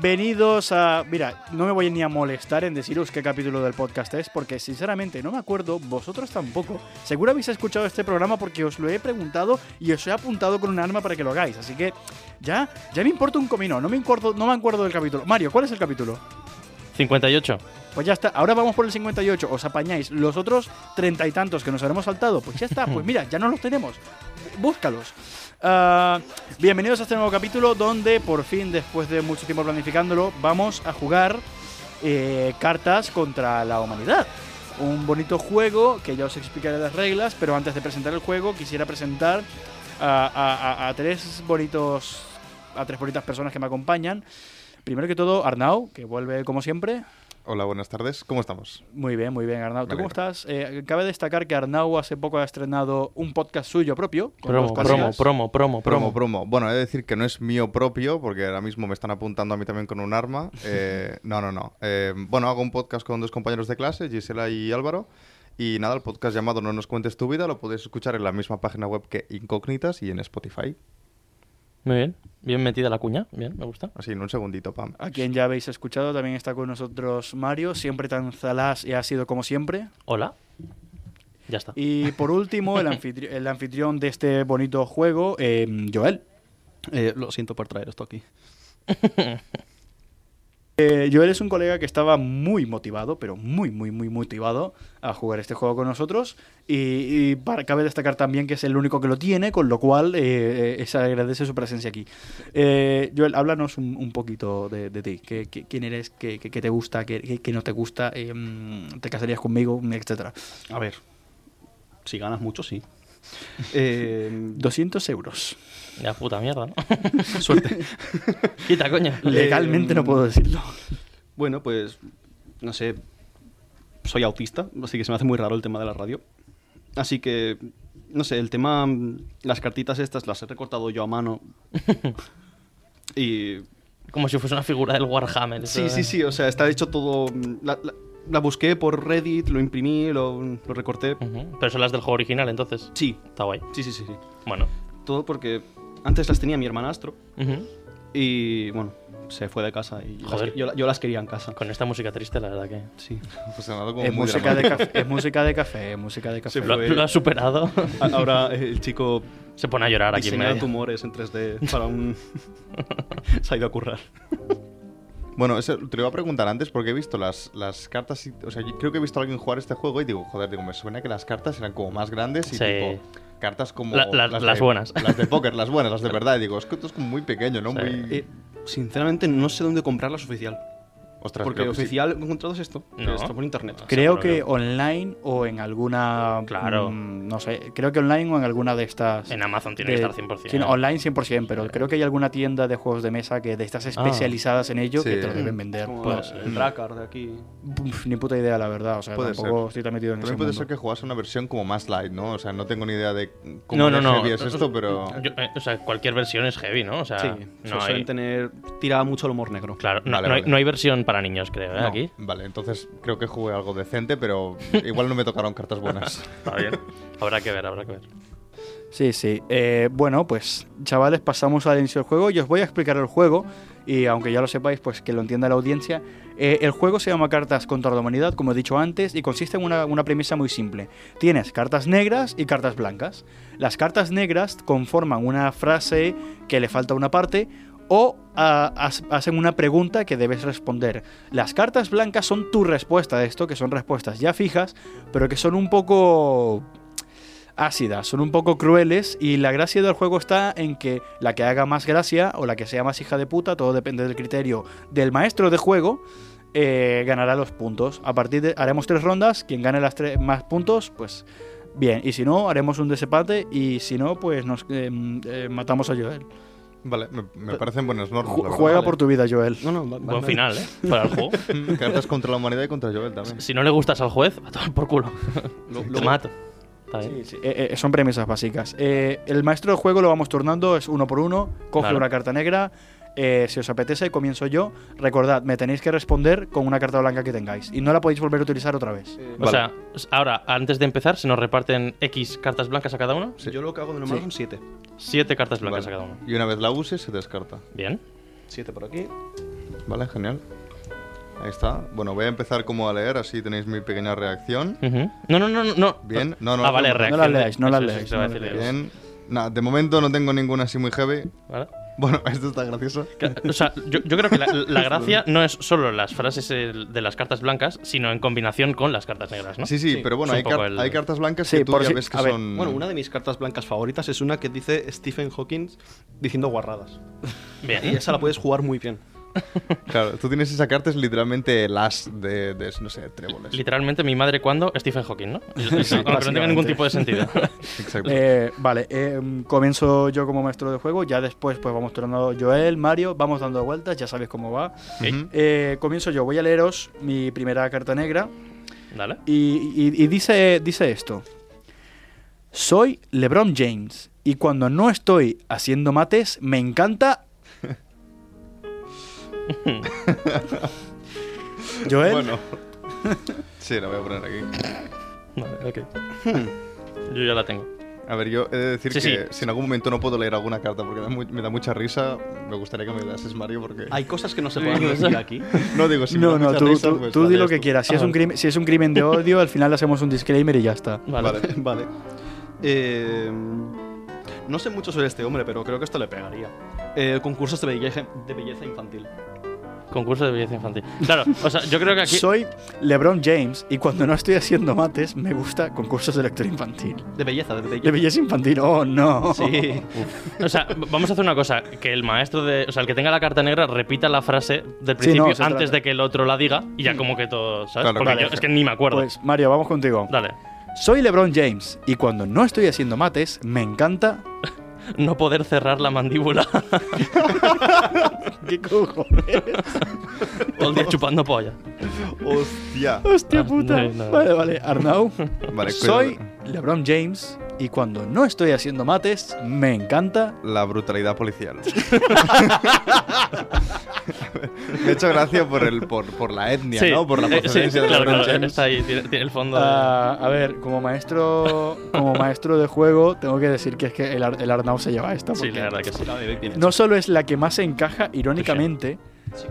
Bienvenidos a... Mira, no me voy ni a molestar en deciros qué capítulo del podcast es, porque sinceramente no me acuerdo, vosotros tampoco. Seguro habéis escuchado este programa porque os lo he preguntado y os he apuntado con un arma para que lo hagáis. Así que ya, ya me importa un comino, no me, acuerdo, no me acuerdo del capítulo. Mario, ¿cuál es el capítulo? 58. Pues ya está, ahora vamos por el 58, os apañáis. Los otros treinta y tantos que nos habremos saltado, pues ya está, pues mira, ya no los tenemos. Búscalos. Ah, bienvenidos a este nuevo capítulo donde por fin, después de mucho tiempo planificándolo, vamos a jugar eh, cartas contra la humanidad. Un bonito juego que ya os explicaré las reglas, pero antes de presentar el juego quisiera presentar a, a- a- a tres bonitos, a tres bonitas personas que me acompañan. Primero que todo, Arnau, que vuelve como siempre. Hola, buenas tardes. ¿Cómo estamos? Muy bien, muy bien, Arnau. ¿Tú cómo estás? Eh, cabe destacar que Arnau hace poco ha estrenado un podcast suyo propio. Promo, promo, promo, Promo, promo. promo. Bueno, he de decir que no es mío propio, porque ahora mismo me están apuntando a mí también con un arma. Eh, no, no, no. Eh, bueno, hago un podcast con dos compañeros de clase, Gisela y Álvaro. Y nada, el podcast llamado No nos cuentes tu vida lo podéis escuchar en la misma página web que Incógnitas y en Spotify. Muy bien. Bien metida la cuña. Bien, me gusta. Así, en un segundito, Pam. A quien ya habéis escuchado, también está con nosotros Mario, siempre tan zalás y ha sido como siempre. Hola. Ya está. Y por último, el, anfitri- el anfitrión de este bonito juego, eh, Joel. Eh, lo siento por traer esto aquí. Eh, Joel es un colega que estaba muy motivado, pero muy, muy, muy motivado a jugar este juego con nosotros. Y, y para- cabe destacar también que es el único que lo tiene, con lo cual eh, eh, se agradece su presencia aquí. Eh, Joel, háblanos un, un poquito de, de ti. ¿Qué, qué- quién eres? ¿Qué, qué- qué te gusta? ¿Qué, no te gusta? ¿Te casarías conmigo? Etcétera. A ver, si ganas mucho, sí. Eh, 200 euros. Ya puta mierda, ¿no? suerte. Quita, coño. Legalmente no puedo decirlo. Bueno, pues, no sé, soy autista, así que se me hace muy raro el tema de la radio. Así que, no sé, el tema, las cartitas estas las he recortado yo a mano. y... Como si fuese una figura del Warhammer. Sí, sí, sí, o sea, está hecho todo... La, la- la busqué por Reddit, lo imprimí, lo, lo recorté. Ujú. Pero son las del juego original, entonces. Sí, Está guay. sí, sí, sí, sí. Bueno. Todo porque antes las tenía mi hermanastro. Ujú. Y bueno, se fue de casa y yo las, Joder. que- yo, yo las quería en casa. Con esta música triste, la verdad que. Sí. Pues nada, como Es muy música, de café, es música de café, es música de café. Sí, Lo, fue- lo ha superado. Ahora el chico Se pone a llorar aquí en medio. tumores en 3D para un... se ha ido a currar. Bueno, eso te lo iba a preguntar antes porque he visto las, las cartas. y- O sea, yo creo que he visto a alguien jugar este juego y digo, joder, digo, me suena que las cartas eran como más grandes y Sí. tipo. Cartas como. La- la- las de- buenas. Las de póker, las buenas, las de verdad. Y digo, es que esto es como muy pequeño, ¿no? Sí. Muy. Eh, sinceramente no sé dónde comprarlas oficial. Ostras, Porque creo que sí. oficial he encontrado es esto. No. Está por internet. Creo Seguro que online o en alguna. Claro. mm, no sé, creo que online o en alguna de estas. En Amazon tiene de- que estar 100%. sí, no, online 100%, pero creo que hay alguna tienda de juegos de mesa que de estas especializadas en ello que Sí. te lo deben vender. Como Pues, el Drakkar de aquí. uf, ni puta idea, la verdad. O sea, Puede tampoco ser. estoy tan metido en ese También puede mundo. ser que jugase una versión como más light, ¿no? O sea, no tengo ni idea de cómo No, no, es esto, pero. Yo- eh, o sea, cualquier versión es heavy, ¿no? O sea, Sí, no suelen hay, tener... Tira mucho el humor negro. claro, no, Vale, no hay, no hay versión para niños, creo, ¿eh? No. Aquí. Vale, entonces creo que jugué algo decente, pero igual no me tocaron cartas buenas. Está bien. habrá que ver, habrá que ver. Sí, sí. Eh, bueno, pues chavales, pasamos al inicio del juego y os voy a explicar el juego. Y aunque ya lo sepáis, pues que lo entienda la audiencia. Eh, el juego se llama Cartas contra la Humanidad, como he dicho antes, y consiste en una, una premisa muy simple. Tienes cartas negras y cartas blancas. Las cartas negras conforman una frase que le falta una parte o hacen una pregunta que debes responder. Las cartas blancas son tu respuesta a esto, que son respuestas ya fijas, pero que son un poco ácidas, son un poco crueles y la gracia del juego está en que la que haga más gracia o la que sea más hija de puta, todo depende del criterio del maestro de juego, eh, ganará los puntos. A partir de haremos tres rondas, quien gane las tres más puntos, pues bien. Y si no, haremos un desempate y si no, pues nos eh, eh, matamos a Joel. Vale, me, me parecen buenas normas. Ju- la juega vale. por tu vida, Joel. No, no, va- Buen vale. final, ¿eh? Para el juego. Cartas contra la humanidad y contra Joel también. Si no le gustas al juez, a tomar por culo. Lo- mato. Sí, sí, eh, eh, son premisas básicas. Eh, el maestro del juego lo vamos turnando, es uno por uno. Coge una carta negra. Eh, si os apetece, comienzo yo. Recordad, me tenéis que responder con una carta blanca que tengáis. Y no la podéis volver a utilizar otra vez. O sea, ahora, antes de empezar, se nos reparten X cartas blancas a cada uno. Yo lo que hago de normal Sí. son 7. Siete cartas blancas Vale. a cada uno. Y una vez la uses, se descarta. Bien. 7 por aquí. Vale, genial. Ahí está. Bueno, voy a empezar como a leer, así tenéis mi pequeña reacción. Ujú. No, no, no, no, no. Bien. No, no, ah, vale, no. reacción. leáis, no eso, leáis, no las yo. Bien. Nah, de momento no tengo ninguna así muy heavy. ¿Vale? Bueno, esto está gracioso. O sea, yo, yo creo que la, la gracia no es solo las frases eh, de las cartas blancas, sino en combinación con las cartas negras, ¿no? Sí, sí, Sí, pero bueno, hay, poco car- el- hay cartas blancas Sí, que tú por ya si- ves que ver, son... Bueno, una de mis cartas blancas favoritas es una que dice Stephen Hawking diciendo guarradas. Bien. Y esa la puedes jugar muy bien. Claro, tú tienes esa carta, es literalmente el as de, de, no sé, tréboles. Literalmente mi madre cuando Stephen Hawking, ¿no? Sí, Aunque no tenga básicamente. ningún tipo de sentido. Exacto. Eh, vale, eh, comienzo yo como maestro de juego. Ya después, pues vamos turnando Joel, Mario. Vamos dando vueltas, ya sabéis cómo va. Eh, comienzo yo. Voy a leeros mi primera carta negra. Dale. Y, y- y dice, dice esto. Soy LeBron James y cuando no estoy haciendo mates me encanta... Joel, Bueno. sí, la voy a poner aquí. Vale, ok. Yo ya la tengo. A ver, yo he de decir Sí, que sí. si en algún momento no puedo leer alguna carta porque da mu- me da mucha risa, me gustaría que me das Mario porque... Hay cosas que no se pueden decir aquí. No digo, si me no, da no, mucha tú, risa, tú- pues tú di lo que tú. quieras. Si, es Ah, un crimen, si es un crimen de odio, al final le hacemos un disclaimer y ya está. Vale. Vale. Vale. Eh, no sé mucho sobre este hombre, pero creo que esto le pegaría. Eh, concursos de belleza, de belleza infantil. Concurso de belleza infantil. Claro, o sea, yo creo que aquí. Soy LeBron James y cuando no estoy haciendo mates me gusta concursos de lectura infantil. De belleza, de belleza. De belleza infantil, oh no. Sí. O sea, vamos a hacer una cosa: que el maestro de. O sea, el que tenga la carta negra repita la frase del Sí, no, principio antes trata. de que el otro la diga y ya como que todo. ¿Sabes? Claro, Porque vale. yo es que ni me acuerdo. Pues Mario, vamos contigo. Dale. Soy LeBron James y cuando no estoy haciendo mates me encanta. No poder cerrar la mandíbula ¿Qué cojones? todo el día chupando polla. ¡Hostia! Hostia Ah, puta. no, no. Vale, vale. Arnau. Vale, Soy. LeBron James y cuando no estoy haciendo mates me encanta. La brutalidad policial. Me ha hecho gracia por, el, por, por la etnia, ¿no? Por la eh, sí, procedencia de claro, LeBron claro, está ahí, tiene, tiene el fondo. de- Ah, a ver, como maestro, como maestro de juego, tengo que decir que es que el, Ar- el Arnau se lleva esta. sí, la verdad que sí. No solo es la que más se encaja irónicamente,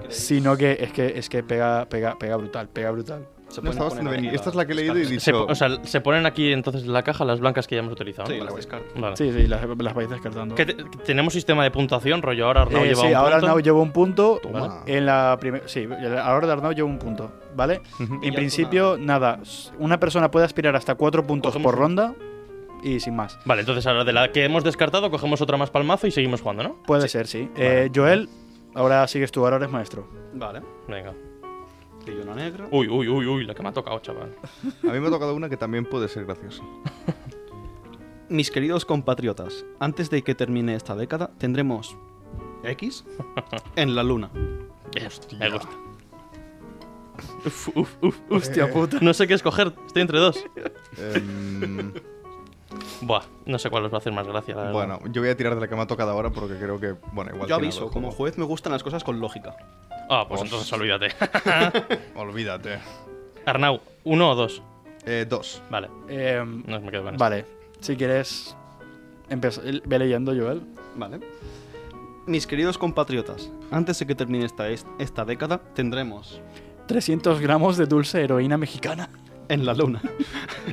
sino que es que es que pega, pega, pega brutal, pega brutal. Se No, estaba haciendo bien. aquí Esta es la que he leído y. Se dicho... po- o sea, se ponen aquí entonces en la caja las blancas que ya hemos utilizado. ¿no? Sí, Vale. las. Vale. Sí, sí, las, las vais descartando. Que te- que tenemos sistema de puntuación, rollo ahora Arnau Eh, lleva sí, un ahora punto. Arnau lleva un punto. Toma. En la primera. Sí, ahora Arnau lleva un punto, ¿vale? Ujú. En principio, nada. s- Una persona puede aspirar hasta cuatro puntos Cogemos por ronda y sin más. Vale, entonces ahora de la que hemos descartado cogemos otra más palmazo y seguimos jugando, ¿no? Puede ser, sí. Eh, Joel, ahora sigues tú, ahora eres maestro. Vale. Venga. Una negra. Uy, uy, uy, uy, la que me ha tocado, chaval. A mí me ha tocado una que también puede ser graciosa. Mis queridos compatriotas, antes de que termine esta década, tendremos X en la luna. Bien, me gusta. Uf, uf, uf, uf. Hostia puta. No sé qué escoger, estoy entre dos. Em, Buah, no sé cuál os va a hacer más gracia, la bueno, yo voy a tirar de la que me ha tocado ahora porque creo que, bueno, igual Yo aviso, como juez me gustan las cosas con lógica. Ah, pues entonces olvídate. Olvídate. Arnau, ¿uno o dos? Eh, dos. Vale, Eh, no me quedo con esto. vale, si quieres, empieza- ve leyendo, Joel. Vale. Mis queridos compatriotas, antes de que termine esta, est- esta década, tendremos 300 gramos de dulce heroína mexicana. en la luna.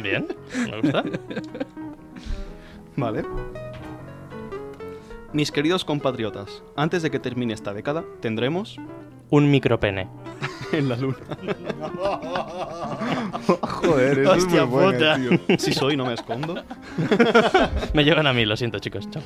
Bien, me gusta. Vale. Mis queridos compatriotas, antes de que termine esta década, tendremos Un micropene. en la luna. Joder, eso Hostia es muy buena, puta. tío. Si soy, no me escondo. Me llevan a mí, lo siento, chicos. Chao.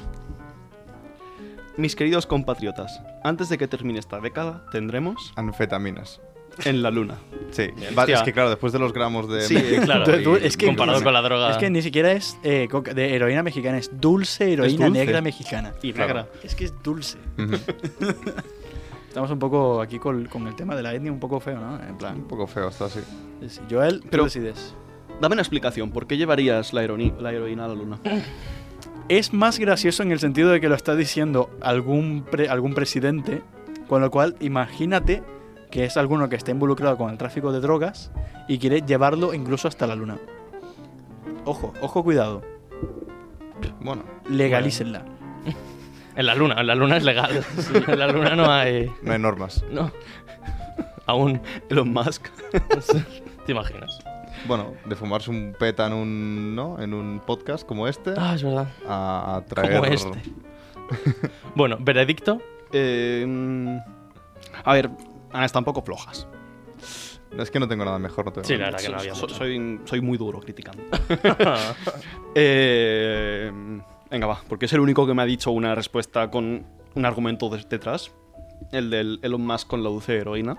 Mis queridos compatriotas, antes de que termine esta década, tendremos Anfetaminas. En la luna. Sí, Hostia. vale, es que claro, después de los gramos de... Sí, Claro, Tú- es que- comparado con la droga. Es que ni siquiera es eh, coca- de heroína mexicana, es dulce heroína dulce. negra mexicana. Y Claro. negra. Es que es dulce. Estamos un poco aquí con, con el tema de la etnia un poco feo, ¿no? En Un plan, poco feo está así. sí, Joel, Pero- pero decides. Dame una explicación. ¿Por qué llevarías la, heroína, la heroína a la luna? Es más gracioso en el sentido de que lo está diciendo algún, pre- algún presidente, con lo cual imagínate que es alguno que está involucrado con el tráfico de drogas y quiere llevarlo incluso hasta la luna. Ojo, ojo, cuidado. Bueno, Legalícenla. En la luna, en la luna es legal. En la luna no hay. no hay normas. No. Aún. Elon Musk. ¿Te imaginas? Bueno, de fumarse un peta en un, ¿no? en un podcast como este Ah, es verdad. a, a traer... Como este. Bueno, veredicto. Eh, a ver, han estado un poco flojas. Es que no tengo nada mejor, no tengo Sí, nada la verdad que no había So- mucho. soy, soy muy duro criticando. Eh, venga, va, porque es el único que me ha dicho una respuesta con un argumento de- detrás. El del Elon Musk con la dulce heroína.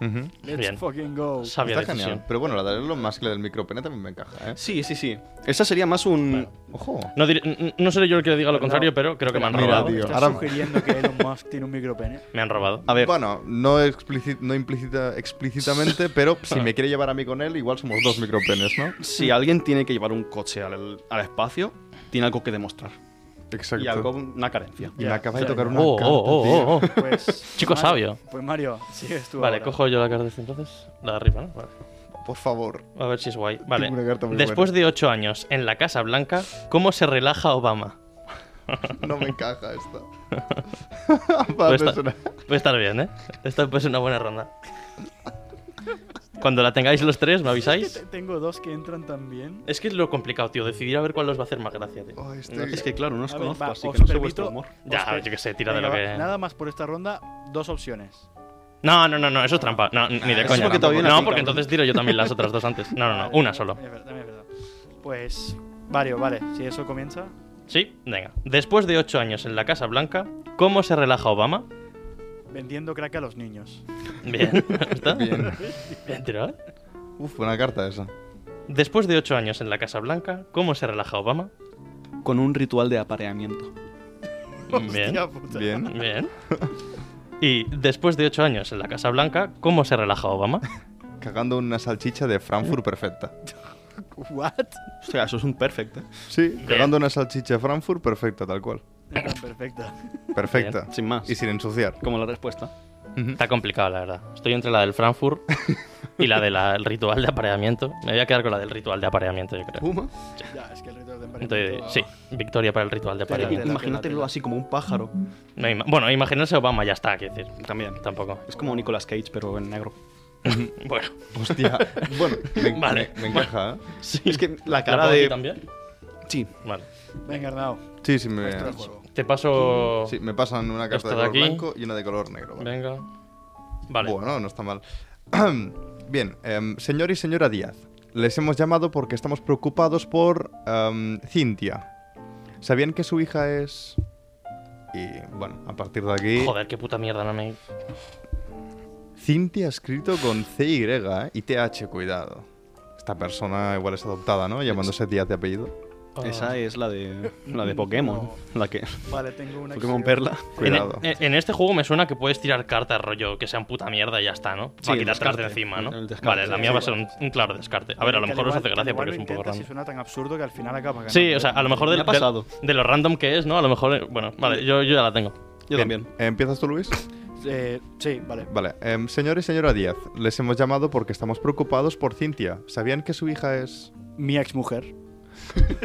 Ujú. Let's Bien. fucking go. Sabia Está decisión. genial. Pero bueno, la de Elon Musk y la del micropene también me encaja, ¿eh? Sí, sí, sí. Esa sería más un. Ojo. No, diré- no seré yo el que le diga lo contrario, pero creo que me han Mira, robado. tío. ¿Estás ahora- sugiriendo que Elon Musk tiene un micropene? Me han robado. A ver, Bueno, no, explici- no implícita, explícitamente, pero si me quiere llevar a mí con él, igual somos dos micropenes, ¿no? si alguien tiene que llevar un coche al, al espacio, tiene algo que demostrar. Exacto. Y algo, una carencia. Y me Ya, acaba de tocar una Oh, carta, oh, oh, tío. oh. Pues. Chico Mario- sabio. Pues Mario, sigues tú. Vale, ahora. cojo yo la carta de este entonces. La de arriba, ¿no? Vale. Por favor. A ver si es guay. Vale. Tengo una carta muy Después buena. de ocho años en la Casa Blanca, ¿cómo se relaja Obama? No me encaja esta. Puede Vale, estar, puede estar bien, ¿eh? Esta puede ser una buena ronda. Cuando la tengáis los tres, ¿me Es que avisáis? te- tengo dos que entran también. Es que es lo complicado, tío. Decidir a ver cuál os va a hacer más gracia, tío. Oh, este- No. Es que claro, no os A ver, conozco, va, así os que no sé vuestro humor. Ya, per- yo qué sé, tira de lo va, que. Nada más por esta ronda, dos opciones. No, no, no, no, eso es trampa. No, ni de es coña. no porque ¿no? entonces tiro yo también las otras dos antes. No, no, no, Vale, una solo. también es verdad, también es verdad. Pues. Mario, vale, si eso comienza. Sí, venga. Después de ocho años en la Casa Blanca, ¿cómo se relaja Obama? Vendiendo crack a los niños. Bien, ¿está? Bien. Bien tirado. Uf, buena carta esa. Después de ocho años en la Casa Blanca, ¿cómo se relaja Obama? Con un ritual de apareamiento. Bien, Hostia puta. Bien. bien. Y después de ocho años en la Casa Blanca, ¿cómo se relaja Obama? Cagando una salchicha de Frankfurt perfecta. What? O sea, eso es un perfecto. Sí, cagando una salchicha de Frankfurt perfecta, tal cual. Perfecta. Perfecta. Sin más. Y sin ensuciar. Como la respuesta. Está complicado, la verdad. Estoy entre la del Frankfurt y la del ritual de apareamiento. Me voy a quedar con la del ritual de apareamiento, yo creo. Puma. Ya, es que el ritual de Entonces, emparejamiento- sí, victoria para el ritual de apareamiento. Imagínatelo así como un pájaro. No, ima- bueno, imaginarse Obama ya está, quiero decir. También. Tampoco. Es como Nicolas Cage, pero en negro. Bueno, Hostia. Bueno, me, Vale. me- me encaja, ¿eh? sí. Es que la ¿La cara aquí de. también? Sí. Vale. Venga, Arnau. Sí, sí, me. Te paso. sí, me pasan una carta de color aquí. blanco y una de color negro. ¿vale? Venga. Vale. Bueno, no está mal. Bien, em, señor y señora Díaz, les hemos llamado porque estamos preocupados por em, Cintia. ¿Sabían que su hija es...? Y bueno, a partir de aquí... Joder, qué puta mierda, no me. Cintia escrito con CY ¿eh? y TH, cuidado. Esta persona igual es adoptada, ¿no? Llamándose Díaz de apellido. Ah. Esa es la de. La de Pokémon. No. La que. Vale, tengo una. Pokémon que- Perla. Cuidado. en- en este juego me suena que puedes tirar cartas rollo que sean puta mierda y ya está, ¿no? Sí, Para el quitártelas de encima, ¿no? Descarte, Vale, la sí, mía sí, va a ser un, un claro descarte. A ver, a lo mejor os hace gracia porque es un poco random. Y suena tan absurdo que al final acaba ganando. Sí, o sea, a lo mejor de, Me de- pasado. de lo random que es, ¿no? A lo mejor, eh, bueno, vale, yo, yo ya la tengo. Yo Bien, también. ¿Empiezas tú, Luis? Eh, sí, vale. Vale. em, señor y señora Díaz, les hemos llamado porque estamos preocupados por Cintia. ¿Sabían que su hija es...? Mi ex mujer.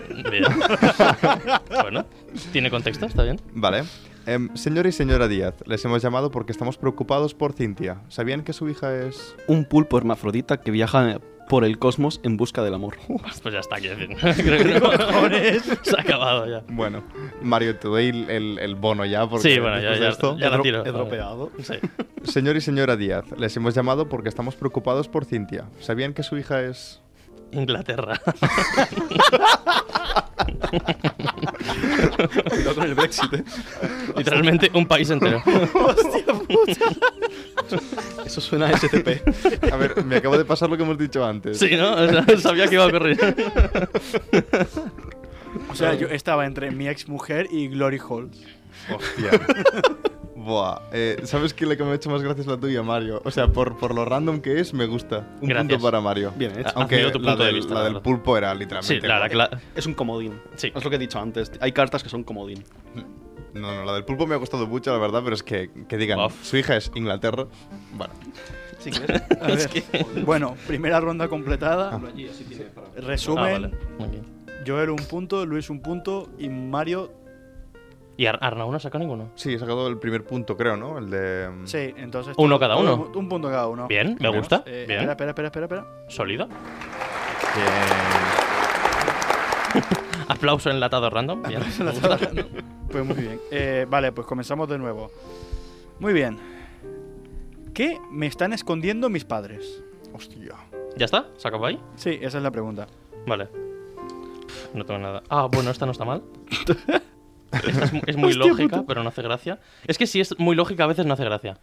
bueno, ¿tiene contexto? ¿Está bien? Vale. Em, señor y señora Díaz, les hemos llamado porque estamos preocupados por Cintia. ¿Sabían que su hija es...? Un pulpo hermafrodita que viaja por el cosmos en busca del amor. Pues ya está, quiero decir. Creo que no. Se ha acabado ya. Bueno, Mario, te doy el, el- el bono ya porque Sí, bueno, ya, ya, esto- ya la tiro. He dropeado. Sí. Señor y señora Díaz, les hemos llamado porque estamos preocupados por Cintia. ¿Sabían que su hija es...? Inglaterra. Cuidado con el Brexit, eh. Literalmente un país entero. Eso suena a SCP. A ver, me acabo de pasar lo que hemos dicho antes. Sí, ¿no? O sea, sabía que iba a ocurrir. O sea, yo estaba entre mi ex mujer y Glory Halls. Hostia. Buah. Eh, ¿Sabes qué? La que me ha hecho más gracia es la tuya, Mario. O sea, por, por lo random que es, me gusta. Un Gracias. punto para Mario. Bien hecho. Aunque la, de del, vista, la la del verdad. pulpo era literalmente. Sí, la, la, guay. cla- Es un comodín. Sí. Es lo que he dicho antes. Hay cartas que son comodín. No, no, la del pulpo me ha gustado mucho, la verdad, pero es que, que digan, Uf. su hija es Inglaterra. Bueno, Si quieres. A ver, Bueno, primera ronda completada. Ah, Resumen: vale. Ok. Joel un punto, Luis un punto y Mario. ¿Y Ar- Arnau no sacó ninguno? sí, he sacado el primer punto, creo, ¿no? El de. mm, Sí, entonces. Uno cada uno. Un punto cada uno. Bien, me gusta. Eh, Bien. Espera, espera, espera, espera. espera. Sólido. Bien. Aplauso enlatado random. Bien. Pues muy bien. Eh, vale, pues comenzamos de nuevo. Muy bien. ¿Qué me están escondiendo mis padres? Hostia. ¿Ya está? ¿Se acabó ahí? Sí, esa es la pregunta. Vale. No tengo nada. Ah, bueno, esta no está mal. Esta es, mu- es muy Hostia lógica, pero no hace gracia. Es que si es muy lógica, a veces no hace gracia.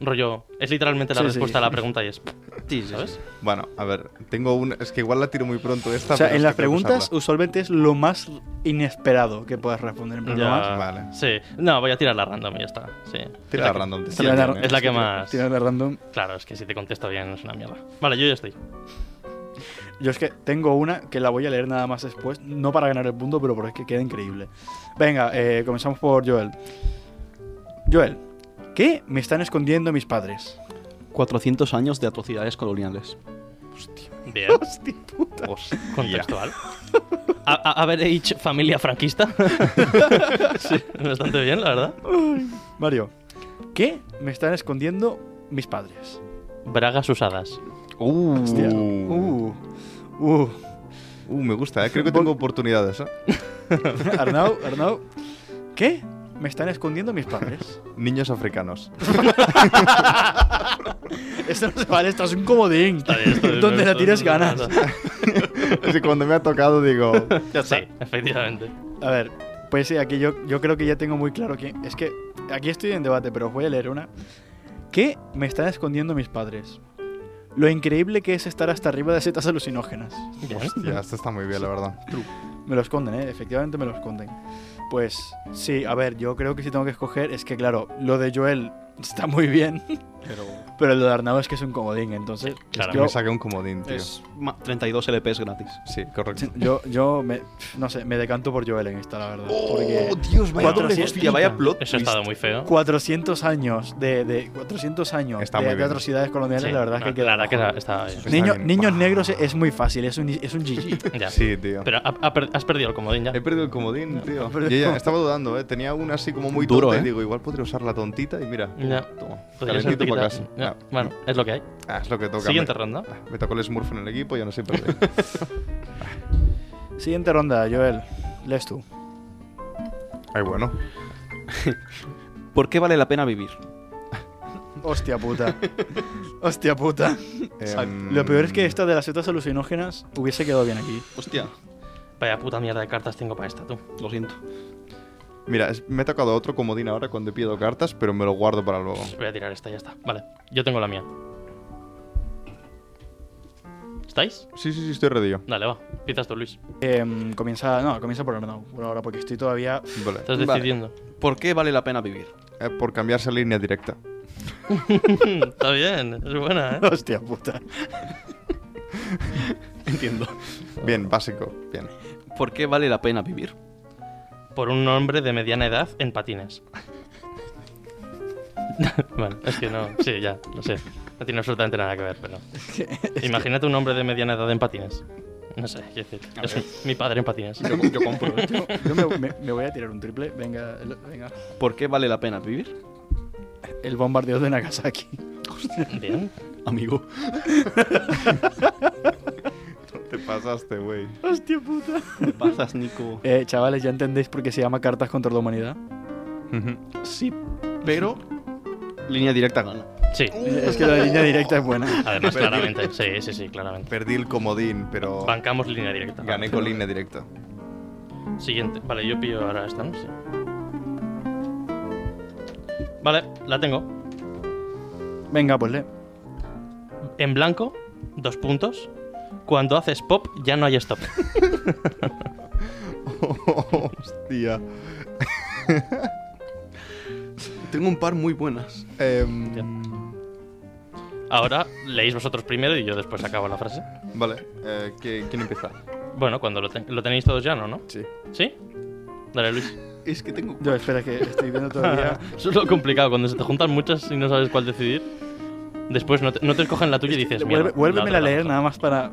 Rollo, es literalmente la Sí, sí. respuesta a la pregunta y es. Sí, sí, ¿Sabes? Bueno, a ver, tengo un. Es que igual la tiro muy pronto esta. O sea, en las preguntas usarla. usualmente es lo más inesperado que puedas responder. En plan, lo más- Vale. Sí. No, voy a tirar la random y ya está. Sí. Tira es la que- random. Tira la- ¿eh? Es la que más. Tirar de random. Claro, es que si te contesto bien es una mierda. Vale, yo ya estoy. Yo es que tengo una que la voy a leer nada más después, no para ganar el punto, pero porque queda increíble. Venga, eh, comenzamos por Joel. Joel, ¿qué me están escondiendo mis padres? 400 años de atrocidades coloniales. Bien. Hostia puta. Contextual. A- a- Average familia franquista. sí, bastante bien, la verdad. Mario, ¿qué me están escondiendo mis padres? Bragas usadas. Uh, Hostia. Uh, uh. uh, me gusta, ¿eh? Creo que tengo oportunidades, ¿eh? Arnau, Arnau, ¿qué me están escondiendo mis padres? Niños africanos. Esto no se vale, esto es un comodín. Está bien, Donde la tires ganas. es que cuando me ha tocado digo. Sí, efectivamente. A ver, pues sí, aquí yo, yo creo que ya tengo muy claro que. Es que aquí estoy en debate, pero os voy a leer una. ¿Qué me están escondiendo mis padres? Lo increíble que es estar hasta arriba de setas alucinógenas. Ya, esto está muy bien, la verdad. Me lo esconden, ¿eh? Efectivamente me lo esconden. Pues sí, a ver, yo creo que si tengo que escoger es que, claro, lo de Joel está muy bien, Pero pero lo de Arnau es que es un comodín, entonces. Claro. Que yo, me saqué un comodín, tío. es ma- 32 LPs gratis. Sí, correcto. yo, yo me, no sé, me decanto por Joel en esta, la verdad. porque Dios, vaya doble Hostia, vaya plot Eso ha estado muy feo. 400 años de, de 400 años Está de, de atrocidades coloniales, Sí, la verdad es no, que queda la verdad que está- bien. Está Niño- bien. niños negros es muy fácil, es un, es un GG. Ya. Sí, tío. Pero ha- ha per- has perdido el comodín ya. He perdido el comodín, tío. Yo ya estaba dudando, ¿eh? Tenía una así como muy Duro, tonta ¿eh? y digo, igual podría usar la tontita y mira. Ya. Toma. Calentito para casa. ya, Ah, Bueno, es lo que hay. ah, es lo que toca. Siguiente me, ronda. ah, me tocó el Smurf en el equipo y ya no sé perder. Siguiente ronda, Joel. Lees tú. Ay, bueno. ¿Por qué vale la pena vivir? Hostia puta. Hostia puta. Em, Lo peor es que esta de las setas alucinógenas hubiese quedado bien aquí. Hostia, Vaya puta mierda de cartas tengo para esta, tú. lo siento. Mira, es- me ha tocado otro comodín ahora cuando pido cartas, pero me lo guardo para luego. Voy a tirar esta, ya está. Vale, yo tengo la mía. ¿Estáis? Sí, sí, sí, estoy yo. Dale, va. Empiezas tú, Luis. Em, comienza. No, comienza por Arnau. Por ahora, porque estoy todavía. Vale. Estás Vale. decidiendo. ¿Por qué vale la pena vivir? Eh, por cambiarse a línea directa. Está bien, es buena, ¿eh? Hostia puta. Entiendo. Bien, básico. Bien. ¿Por qué vale la pena vivir? Por un hombre de mediana edad en patines. bueno, es que no. Sí, ya, lo sé. No tiene absolutamente nada que ver, pero. Imagínate un hombre de mediana edad en patines. No sé, quiero decir. Es un- mi padre en patines. Yo, yo compro. Yo, yo me, me- me voy a tirar un triple. Venga, venga. ¿Por qué vale la pena vivir? El bombardeo de Nagasaki. Bien. Amigo. Te pasaste, güey. Hostia puta. ¿Qué pasas, Nico? Eh, chavales, ¿ya entendéis por qué se llama Cartas contra la Humanidad? Sí, pero línea directa gana. Sí. Es que la línea directa es buena. Además, claramente. Sí, sí, sí, claramente. Perdí el comodín, pero Bancamos línea directa. gané con línea directa. Siguiente. Vale, yo pillo ahora esta, ¿no? Sí. Vale, la tengo. Venga, pues lee. En blanco, dos puntos. Cuando haces pop, ya no hay stop. Hostia. Tengo un par muy buenas. Em, Ahora leéis vosotros primero y yo después acabo la frase. vale, eh, ¿qui- ¿quién empieza? Bueno, cuando lo, te- lo tenéis todos ya, ¿no? ¿no? Sí. ¿Sí? Dale, Luis. Es que tengo. Yo, espera, que estoy viendo todavía. Eso es lo complicado, cuando se te juntan muchas y no sabes cuál decidir. Después no te, no te escogen la tuya y dices, Vuelve, mierda, vuélvemela la a otra leer nada más para.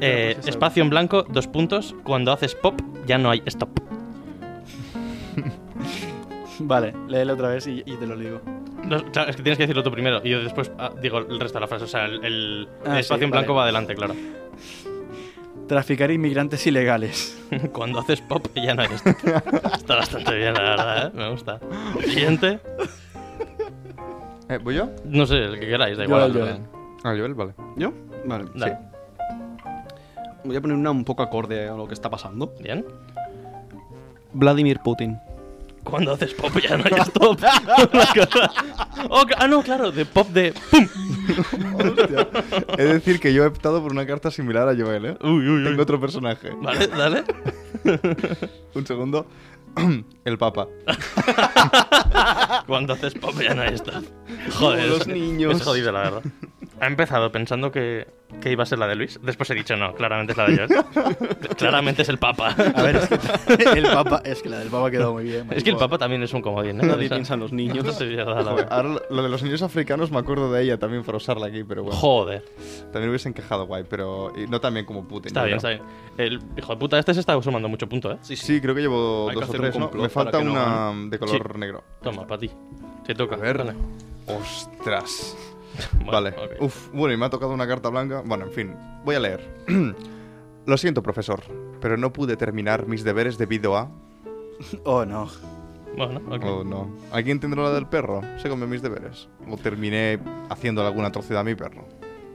Eh, pues espacio en blanco, dos puntos. Cuando haces pop, ya no hay stop. Vale, léelo otra vez y, y te lo digo. No, claro, es que tienes que decirlo tú primero y yo después ah, digo el resto de la frase. O sea, el, el- Ah, espacio sí, en blanco vale. va adelante, claro. Traficar inmigrantes ilegales. Cuando haces pop, ya no hay stop. Está bastante bien, la verdad, ¿eh? Me gusta. Siguiente. Eh, ¿Voy yo? No sé, el que queráis, da igual. Joel. Ah, Joel, vale. ¿Yo? Vale. Dale. Voy a poner una un poco acorde a lo que está pasando. Bien. Vladimir Putin. Cuando haces pop, ya no hay stop. Oh, ah, no, claro, de pop de pum. Hostia. Es decir, que yo he optado por una carta similar a Joel, ¿eh? Uy, uy, uy. Tengo otro personaje. Vale, dale. Un segundo. El Papa. Cuando haces pop ya no hay stop. Joder, los es- niños. Es jodido, la verdad. Ha empezado pensando que, que iba a ser la de Luis. Después he dicho, no, claramente es la de Joel. claramente es el Papa. A ver, es que el Papa. Es que la del Papa quedó muy bien. Es que el Papa también es un comodín, ¿eh? Nadie O piensa en los niños. no sé si ahora lo- de los niños africanos me acuerdo de ella también por usarla aquí, pero bueno. Joder. También hubiese encajado guay, pero y no tan bien como Putin. Está yo bien, está bien. El hijo de puta este se está sumando mucho punto, ¿eh? Sí, Sí, creo que llevo Hay que dos o hacer un tres, ¿no? Me falta para que no una de color negro. Toma, para ti. Te toca. A ver. Ostras. Bueno, vale. ok. Uf, bueno, y me ha tocado una carta blanca. Bueno, en fin, voy a leer. Lo siento, profesor, pero no pude terminar mis deberes debido a... Oh, no. Bueno, ok. Oh, no. ¿Alguien tendrá la del perro? Se comió mis deberes. O terminé haciendo alguna atrocidad a mi perro.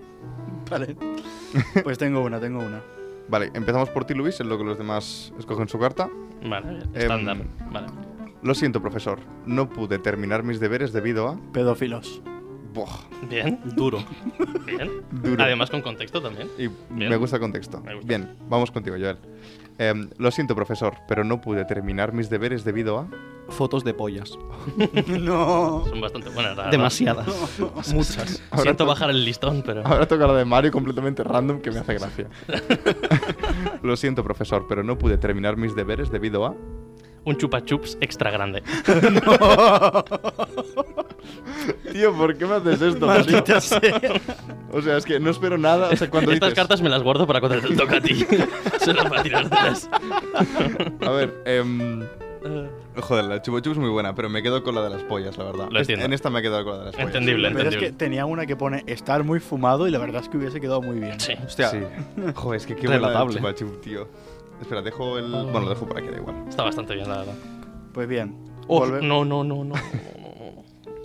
Vale. Pues tengo una, tengo una. Vale, empezamos por ti, Luis, en lo que los demás escogen su carta. Vale. Em, estándar. Vale. Lo siento, profesor, no pude terminar mis deberes debido a... Pedófilos. Buah, Bien, Duro. bien. duro. Además con contexto también. Y Bien. me gusta el contexto. Me gusta. Bien, vamos contigo, Joel. Em, lo siento, profesor, pero no pude terminar mis deberes debido a... Fotos de pollas. no. Son bastante buenas, la verdad. Demasiadas. Muchas. Ahora Siento to- bajar el listón, pero... Ahora toca la de Mario completamente random que me hace gracia. lo siento, profesor, pero no pude terminar mis deberes debido a... Un chupa chups extra grande. Tío, ¿por qué me haces esto? Maldita sea. O sea, es que no espero nada. O sea, cuando Estas dices- cartas me las guardo para cuando te toca a ti. Solo para tirártelas. A ver, em, Joder, la chupa chup es muy buena, pero me quedo con la de las pollas, la verdad. Lo entiendo. En esta me he quedado con la de las pollas. Entendible, Pero es que entendible. tenía una que pone estar muy fumado y la verdad es que hubiese quedado muy bien. Sí. Hostia, Sí. Joder, es que qué buena la Relatable. chupa chup, tío. Espera, dejo el. Bueno, lo dejo por aquí, da igual. Está bastante bien, la verdad. Pues bien. Oh, no, no, no, no.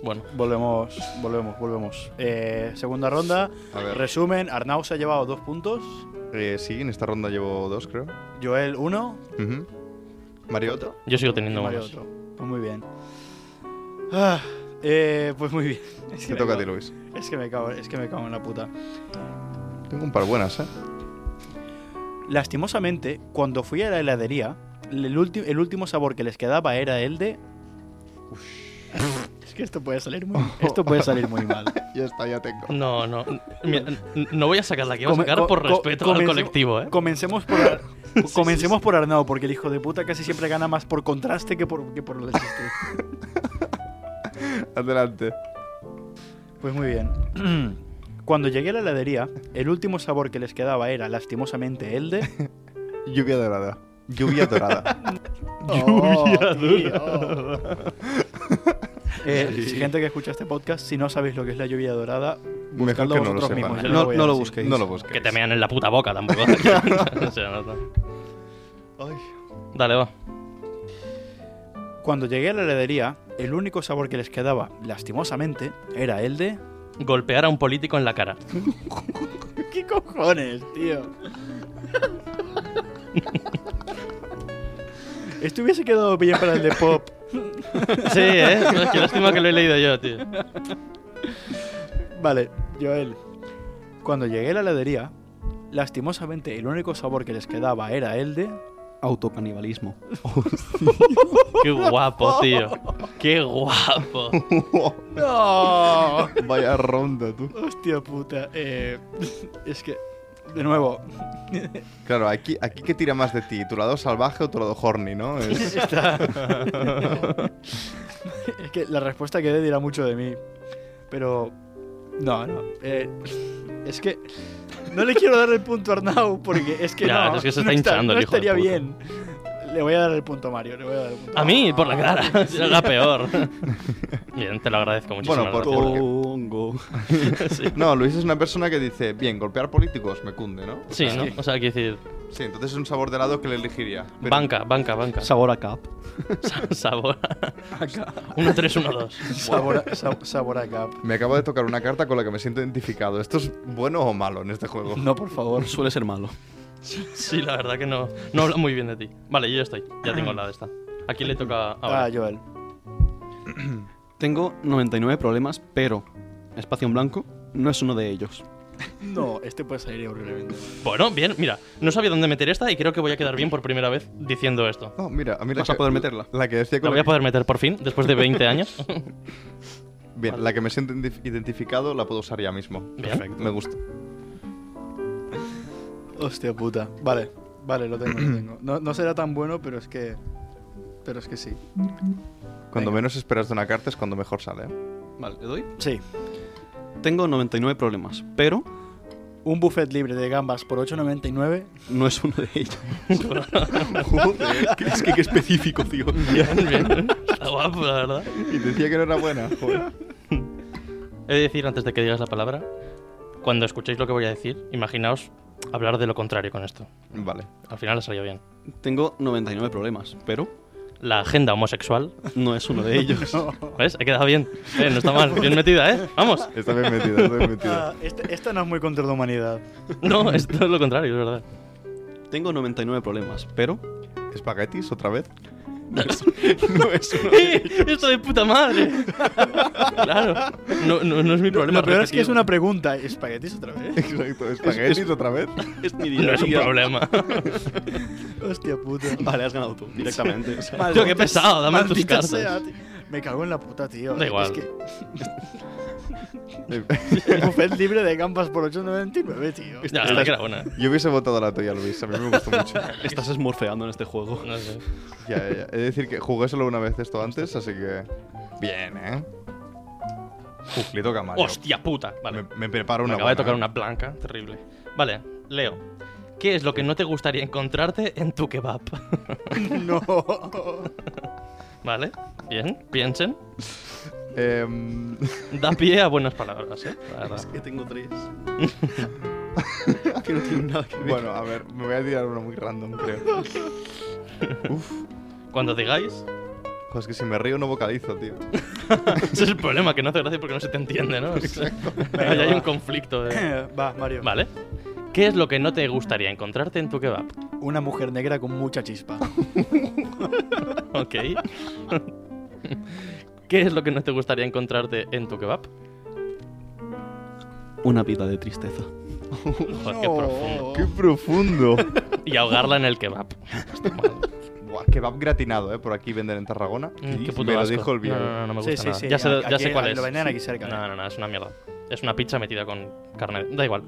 Bueno, Volvemos, volvemos, volvemos. Eh, segunda ronda. A ver. Resumen, Arnau se ha llevado dos puntos. Eh, sí, en esta ronda llevo dos, creo. Joel uno. Otro. yo sigo teniendo otro. Pues muy bien. Ah, eh, pues muy bien. Es Te me toca a ti, Luis. Es que me cago, es que me cago en la puta. Tengo un par buenas, ¿eh? Lastimosamente, cuando fui a la heladería, el, el último sabor que les quedaba era el de. es que esto puede salir muy, esto puede salir muy mal. Ya está, ya tengo. No, no. Mira, no voy a sacarla aquí, voy a sacar co- por co- respeto al colectivo, ¿eh? Comencemos por, Ar- comencemos por Arnau, porque el hijo de puta casi siempre gana más por contraste que por, que por el. Adelante. Pues muy bien. Cuando llegué a la heladería, el último sabor que les quedaba era lastimosamente el de. Lluvia dorada. Lluvia dorada. Lluvia Eh, si gente que escucha este podcast, si no sabéis lo que es la lluvia dorada, Mejor buscadlo que no lo mismos. No- no lo decir. busquéis. no lo busques. Que te mean en la puta boca tampoco. No, no. Ay. Dale, va. Cuando llegué a la heladería, el único sabor que les quedaba, lastimosamente, era el de. Golpear a un político en la cara. ¿Qué cojones, tío? Esto hubiese quedado bien para el de pop. Sí, ¿eh? Qué lástima que lo he leído yo, tío. Vale, Joel. Cuando llegué a la heladería, lastimosamente el único sabor que les quedaba era el de... Autocanibalismo. Qué guapo, tío. Qué guapo. ¡No! Vaya ronda, tú. Hostia puta. Eh, es que, de nuevo, Claro, aquí, aquí que tira más de ti, tu lado salvaje o tu lado horny, ¿no? Es- está... es que la respuesta que dé dirá mucho de mí. Pero... No, no. eh, es que... No le quiero dar el punto a Arnau porque es que Ya, no. es que se no está hinchando no el hijo de estaría bien. Le voy a dar el punto a Mario. Le voy a dar el punto A mí, por la cara. Era la peor. Bien, te lo agradezco muchísimo. Bueno, por-. Tongo. Sí. No, Luis es una persona que dice, bien, golpear políticos me cunde, ¿no? Sí, ¿no? O sea, quiero decir, Sí, entonces es un sabor de helado que le elegiría. Pero- banca, banca, banca. Sabor a cap. Sa- Sabor. 1, 3, 1, 2. Sabor a, sa- sabor a cap. Me acabo de tocar una carta con la que me siento identificado. ¿Esto es bueno o malo en este juego? No, por favor. Suele ser malo. Sí, la verdad que no, no habla muy bien de ti. Vale, yo ya estoy. Ya tengo la de esta. ¿A quién le toca ahora? Ah, Joel. Tengo 99 problemas, pero espacio en blanco no es uno de ellos. No, este puede salir horriblemente. mal. Bueno, bien, mira. No sabía dónde meter esta y creo que voy a quedar bien por primera vez diciendo esto. No, mira, a mí la Vas a que- poder meterla. La que decía La con voy a poder meter por fin, después de 20 años. Bien, la que me siento identi- identificado la puedo usar ya mismo. Bien. Perfecto. Me gusta. Hostia puta. Vale, vale, lo tengo, lo tengo. No, no será tan bueno, pero es que. Pero es que sí. Cuando Venga. menos esperas de una carta es cuando mejor sale. ¿eh? Vale, ¿le doy? Sí. Tengo 99 problemas, pero Un buffet libre de gambas por 8.99. no es uno de ellos. Joder, es que qué específico, tío. Bien, bien. Está guapo, la verdad. Y decía que no era buena. Joder. He de decir, antes de que digas la palabra, cuando escuchéis lo que voy a decir, imaginaos hablar de lo contrario con esto. Vale. Al final ha salido bien. Tengo 99 problemas, pero La agenda homosexual. no es uno de ellos. ¿Ves? He quedado bien. Eh, no está mal. Bien metida, ¿eh? Vamos. Está bien metida, está bien metida. Ah, este- esta no es muy contra la humanidad. No, es todo lo contrario, es verdad. Tengo 99 problemas, pero ¿Espaguetis otra vez? No es uno ¡Eh! ¡Esto de puta madre! claro. No, no, no es mi problema. Lo peor es que es una pregunta. ¿Espaguetis otra vez? Exacto. ¿Espaguetis otra vez? es mi No es un día. problema. Hostia puta. Vale, has ganado tú, directamente. o sea. Maldita Tío, qué pesado, dame tus maldita cartas. sea, tío. Me cago en la puta, tío. Da igual. Es que un buffet libre de gambas por 8.99, tío. La que era buena. Yo hubiese votado la tuya, Luis. A mí me gustó mucho. Estás smurfeando en este juego. No sé. Ya, ya, ya. He de decir que jugué solo una vez esto antes, así que. Bien, ¿eh? Uf, le toca Mario. ¡Hostia puta! Vale. Me, me preparo Me una acaba de buena, tocar ¿eh? una blanca, terrible. Vale, Leo. ¿Qué es lo que no te gustaría encontrarte en tu kebab? No. ¿Vale? Bien, piensen. Em, Da pie a buenas palabras, ¿eh? Es que tengo tres. que no tienen nada que ver. bueno, a ver, me voy a tirar uno muy random, creo. Uf, Cuando digáis, pues que si me río no vocalizo, tío. ese es el problema, que no hace gracia porque no se te entiende, ¿no? Exacto. Venga, hay va. un conflicto de... Va, Mario. Vale. ¿Qué es lo que no te gustaría encontrarte en tu kebab? Una mujer negra con mucha chispa. Ok. ¿Qué es lo que no te gustaría encontrarte en tu kebab? Una vida de tristeza. Joder, qué profundo. ¡Qué profundo! Y ahogarla en el kebab. Está mal. Buah, kebab gratinado, ¿eh? Por aquí venden en Tarragona. Mm, qué puto me lo asco. dijo el No, viejo. no, no, no me gusta sí, nada. sí, Ya sé, ya aquí- sé cuál es. lo venden aquí cerca, No, ¿eh? no, no, es una mierda. Es una pizza metida con carne. Da igual.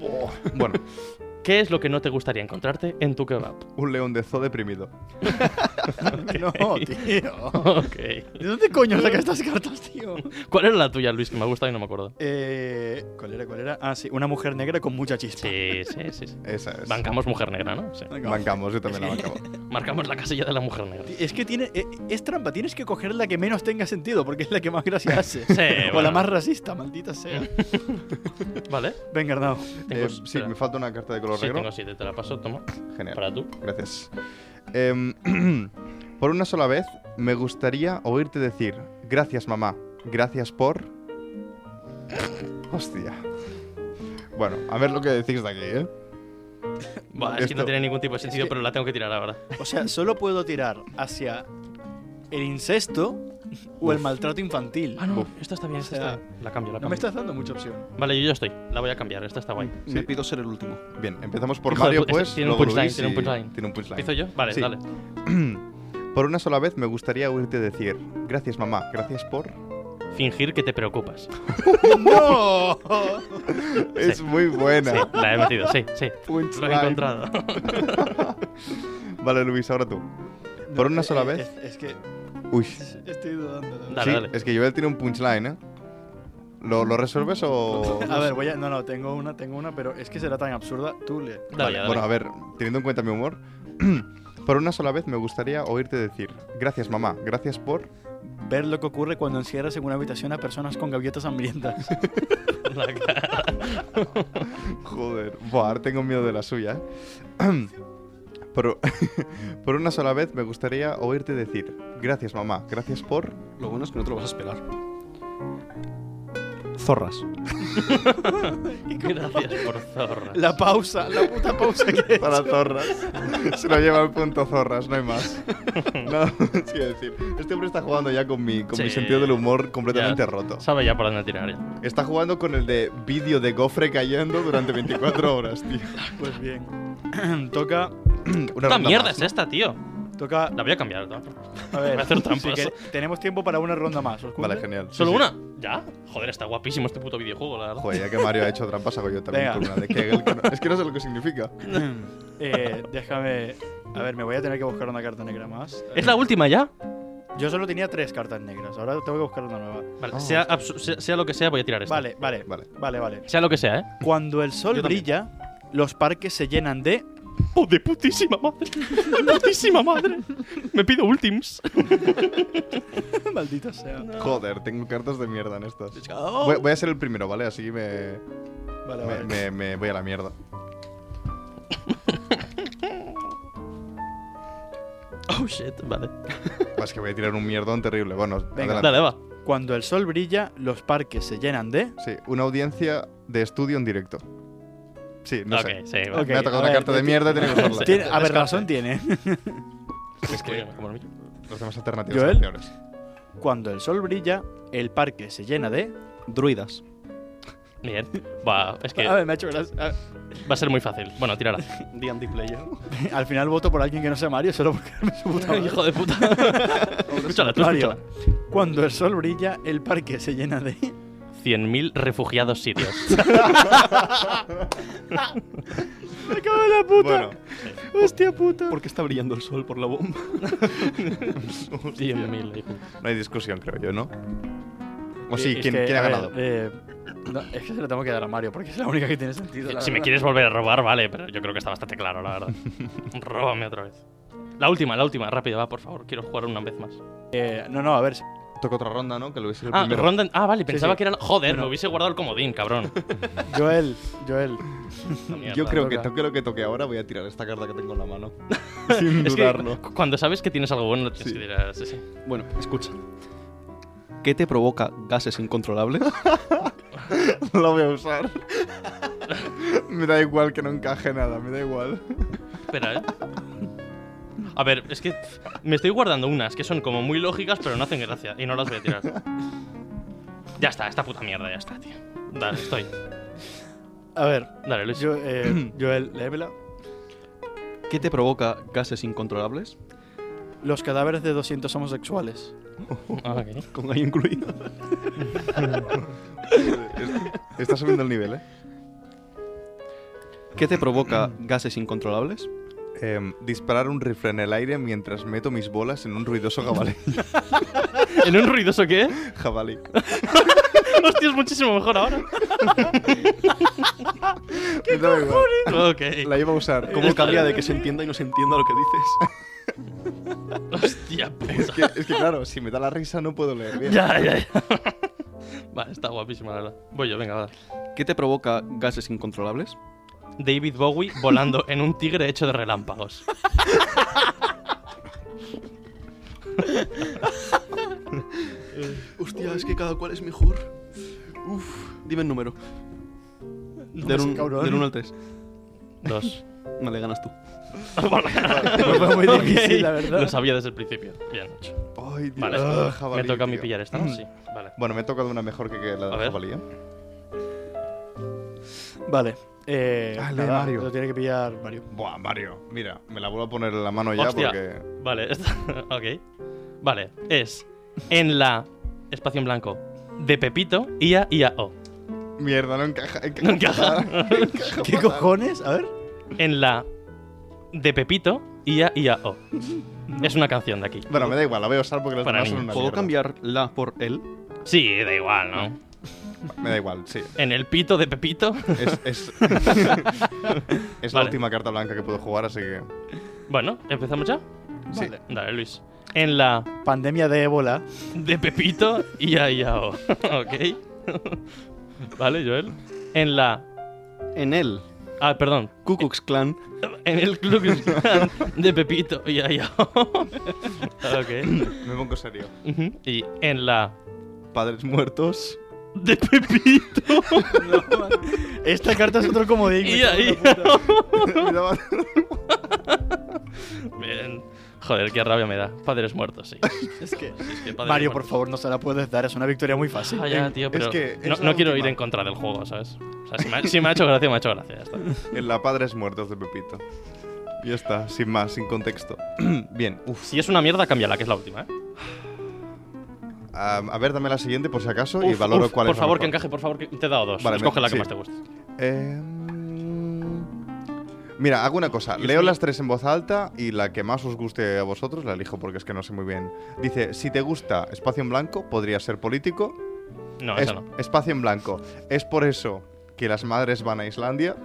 Bueno, ¿Qué es lo que no te gustaría encontrarte en tu kebab? un león de zoo deprimido. No, tío. ok. ¿De dónde coño sacas estas cartas, tío? ¿Cuál era la tuya, Luis? Que me ha gustado y no me acuerdo. Eh, ¿Cuál era? ¿Cuál era? Ah, sí, una mujer negra con mucha chispa. Sí, sí, sí. sí. Esa es. Bancamos mujer negra, ¿no? Sí. Bancamos, yo también la bancaba. Marcamos la casilla de la mujer negra. Es que tiene. eh, Es trampa, tienes que coger la que menos tenga sentido, porque es la que más gracia hace. Sí, o bueno. la más racista, maldita sea. ¿Vale. Venga, Arnau. Eh, sí, me falta una carta de color Sí, negro. tengo siete. Te la paso, toma. Genial. Para tú. Gracias. Em, por una sola vez, me gustaría oírte decir, gracias mamá, gracias por... Hostia. Bueno, a ver lo que decís de aquí, ¿eh? Es que no tiene ningún tipo de sentido, que- pero la tengo que tirar ahora. O sea, solo puedo tirar hacia el incesto O el maltrato infantil. Ah, no, esta está bien, esta O sea, está bien. La cambio, la No me cambio. estás dando mucha opción. Vale, yo ya estoy. La voy a cambiar, esta está guay. Me pido ser el último. Bien, empezamos por Hijo Mario, pues. tiene un punchline, Luis tiene un punchline. Tiene un punchline. ¿Empiezo yo? Vale, Sí. dale. Por una sola vez me gustaría oírte decir, gracias mamá, gracias por... Fingir que te preocupas. ¡No! Es muy buena. Sí, la he metido, sí, sí. Lo he encontrado. Vale, Luis, ahora tú. Por una sola Eh, vez. Es, es que Uy. estoy dudando. Dale, sí, dale. es que Joel tiene un punchline, ¿eh? ¿Lo, lo resuelves o...? A ver, voy a. No, no, tengo una, tengo una, pero es que será tan absurda. Tú le. Dale, Vale, dale. bueno, a ver, teniendo en cuenta mi humor, por una sola vez me gustaría oírte decir, gracias mamá, gracias por... Ver lo que ocurre cuando encierras en una habitación a personas con gaviotas hambrientas. La cara. Joder, buah, ahora tengo miedo de la suya. ¿eh? Por, por una sola vez me gustaría oírte decir, gracias mamá, gracias por... Lo bueno es que no te lo vas a esperar. Zorras. Gracias por zorras. La pausa, la puta pausa que. he Para hecho. zorras. Se lo lleva al punto zorras, no hay más. No, es decir, este hombre está jugando ya con mi, con mi Sí. sentido del humor completamente Ya. roto. Sabe ya por dónde tirar ya. Está jugando con el de vídeo de gofre cayendo durante 24 horas, tío. Pues bien. toca. Una ¿Qué ronda mierda más, es ¿no? esta, tío? Toca. La voy a cambiar. ¿no? A ver. Voy a hacer trampas. si que- tenemos tiempo para una ronda más. ¿os Vale, genial. ¿Solo sí. una? ¿Ya? Joder, está guapísimo este puto videojuego, la verdad. Joder, ya que Mario ha hecho trampas, hago yo también Venga. con una de Kegel. que no- es que no sé lo que significa. Eh, déjame. A ver, me voy a tener que buscar una carta negra más. ¿Es la última ya? Yo solo tenía tres cartas negras. Ahora tengo que buscar una nueva. Vale, Ah, sea, sea, sea lo que sea, voy a tirar esta. Vale, vale, Vale. vale, vale. Sea lo que sea, ¿eh? Cuando el sol brilla, los parques se llenan de. ¡Oh, de putísima madre! ¡De putísima madre! Me pido últims. Maldita sea. Joder, tengo cartas de mierda en estas. Voy, voy a ser el primero, ¿vale? Así me, Vale, me, vale. me- me voy a la mierda. Oh, shit, vale. Pues que voy a tirar un mierdón terrible. Bueno, Venga. adelante. Dale, va. Cuando el sol brilla, los parques se llenan de. Sí, una audiencia de estudio en directo. Sí, no ok, sé. sí, va. Ok, me ha tocado a una ver, carta de ti- mierda y tiene que usarla. Tiene- a ver, razón tiene. Es que, como el mío. Las demás alternativas ¿Joel? son peores. Cuando el sol brilla, el parque se llena de. Druidas. Bien. Va, es que A ver, me ha hecho gracia. A- va a ser muy fácil. Bueno, tírala. D&D player. Al final voto por alguien que no sea Mario solo porque me su puta madre. Hijo de puta. escúchala, tú Mario. escúchala. Cuando el sol brilla, el parque se llena de. 100.000 refugiados sitios. ¡Me cago en la puta! Bueno, ¡Hostia puta! ¿Por qué está brillando el sol por la bomba? 100.000, hijo. no hay discusión, creo yo, ¿no? O sí, ¿quién, que, quién ha ver, ganado? eh, no, es que se lo tengo que dar a Mario porque es la única que tiene sentido. la Si me quieres volver a robar, vale, pero yo creo que está bastante claro, la verdad. Róbame otra vez. La última, la última, rápido, va, por favor. Quiero jugar una vez más. Eh, no, no, a ver. Toca otra ronda, ¿no? Que lo hubiese el Ah, primero. ronda. en- Ah, vale, pensaba sí. que era. Joder, Bueno. me hubiese guardado el comodín, cabrón. Joel, Joel. Yo creo que toque lo que toque ahora, voy a tirar esta carta que tengo en la mano. Sin Es dudarlo. cuando sabes que tienes algo bueno, lo tienes Sí. que tirar. Sí, sí. Bueno, escucha. ¿Qué te provoca gases incontrolables? lo voy a usar. me da igual que no encaje nada, me da igual. Espera, eh. A ver, es que me estoy guardando unas que son como muy lógicas, pero no hacen gracia. Y no las voy a tirar. Ya está, esta puta mierda, ya está, tío. Dale, estoy. A ver, Dale, Luis. yo, eh, Joel, léemela. ¿Qué te provoca gases incontrolables? Los cadáveres de 200 homosexuales. Ah, ok. Con ahí incluido. Está subiendo el nivel, ¿eh? ¿Qué te provoca gases incontrolables? Em, disparar un rifle en el aire mientras meto mis bolas en un ruidoso jabalí. ¿En un ruidoso qué? jabalí. Hostia, es muchísimo mejor ahora. Da igual. Ok. La iba a usar. ¿Cómo cabría de que se entienda y no se entienda lo que dices? Hostia puta. Es que, es que claro, si me da la risa no puedo leer bien. Ya, ya, ya. Vale, está guapísima, la verdad. Voy yo, venga, va. ¿Qué te provoca gases incontrolables? David Bowie volando en un tigre hecho de relámpagos. Hostia, es que cada cual es mejor. Uf, dime el número. Del sé, 1 cabrón. al 3. Dos. No le ganas tú. La cara. No fue muy difícil, la verdad. Lo sabía desde el principio. Bien hecho. Ay, Dios. Vale, Ah, me toca a mí pillar esta, ¿no? Sí, vale. Bueno, me he tocado una mejor que, la de ver. jabalí, ¿eh? Vale. Eh, Ah, nada, Mario. Lo tiene que pillar Mario. Buah, Mario. Mira, me la vuelvo a poner en la mano ya Hostia. porque... Vale, ok. Vale, es en la espacio en blanco de Pepito, IA, IA, O. Mierda, no encaja. encaja No encaja. ¿Qué cojones? A ver. En la de Pepito, IA, IA, O. Es una canción de aquí. Bueno, me da igual, la voy a usar porque Para demás son una ¿Puedo mierda. cambiar la por él? Sí, da igual, ¿no? Me da igual, sí. En el pito de Pepito. Es, es, es la Vale. última carta blanca que puedo jugar, así que... Bueno, ¿empezamos ya? Sí. Vale. Dale, Luis. En la Pandemia de ébola. de Pepito, IA, IA, O. ok. vale, Joel. En la. En él. Ah, perdón. Ku Klux Klan. En el club de Pepito, IA, IA, O. ok. Me pongo serio. Ujú. Y en la Padres muertos. De Pepito. Esta carta es otro comodín. Me daba- Bien. Joder, qué rabia me da. Padres muertos, sí. Es que. Es que Mario, por favor, no se la puedes dar. Es una victoria muy fácil. Ah, ya, es que no, quiero ir en contra del juego, ¿sabes? O sea, si me, ha- si me ha hecho gracia, me ha hecho gracia, ya está. en la Padres muertos de Pepito. Y ya está, sin más, sin contexto. Bien, uff. Si es una mierda, cámbiala, que es la última, ¿eh? A ver, dame la siguiente por si acaso y valoro uf, cuál por es la favor, que encaje, por favor, que te he dado dos. Vale, Escoge me- la que sí. más te guste. Eh, mm, Mira, hago una cosa. Leo las tres en voz alta y la que más os guste a vosotros la elijo porque es que no sé muy bien. Dice, si te gusta espacio en blanco, podría ser político. No, Es- esa no. Espacio en blanco. Es por eso que las madres van a Islandia.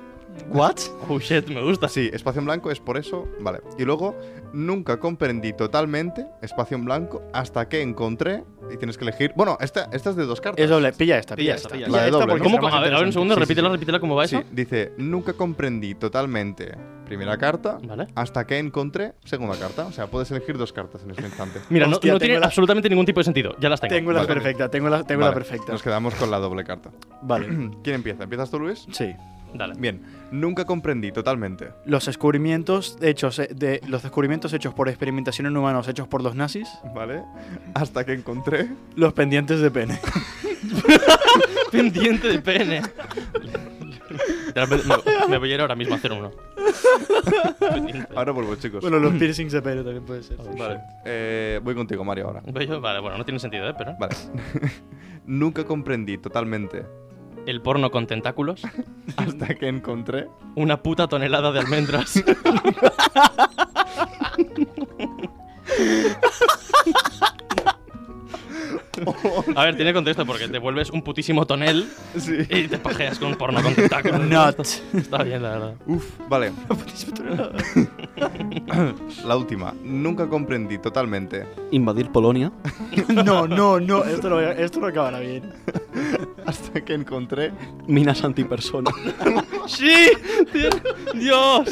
¿What? Oh shit, me gusta. Sí, espacio en blanco es por eso. Vale. Y luego, nunca comprendí totalmente espacio en blanco hasta que encontré. Y tienes que elegir. Bueno, esta, esta es de dos cartas. Es doble. Pilla esta, Pilla pilla esta, esta. pilla esta La de doble, ¿no? ¿Cómo? A ver, a ver, un segundo, Sí, sí, repítela, sí. repítela, ¿cómo va Sí, eso? dice, nunca comprendí totalmente primera carta Vale. hasta que encontré segunda carta. O sea, puedes elegir dos cartas en este instante. Mira, no, Hostia, no tengo tiene la- absolutamente ningún tipo de sentido. Ya las tengo. Tengo la Vale. perfecta, tengo la, tengo Vale, la perfecta. Nos quedamos con la doble carta. Vale. ¿Quién empieza? ¿Empiezas tú, Luis? Sí. Dale. Bien, nunca comprendí totalmente. Los descubrimientos hechos eh, de los descubrimientos hechos por experimentación en humanos hechos por los nazis, ¿Vale? Hasta que encontré. los pendientes de pene. Pendiente de pene. Me, voy a ir ahora mismo a hacer uno. Ahora vuelvo, chicos. bueno, los piercings de pene también puede ser. Vale. Eh, voy contigo, Mario, ahora. Vale, bueno, no tiene sentido, ¿eh? Pero. Vale. nunca comprendí totalmente El porno con tentáculos. hasta que encontré. Una puta tonelada de almendras. A ver, tiene contexto porque te vuelves un putísimo tonel Sí. y te pajeas con porno con tentáculos. Not. Está bien, la verdad. Uf, vale. La última. Nunca comprendí totalmente Invadir Polonia. No, no, no. Esto no, esto no acabará bien. hasta que encontré. Minas antipersona. ¡Sí! ¡Dios!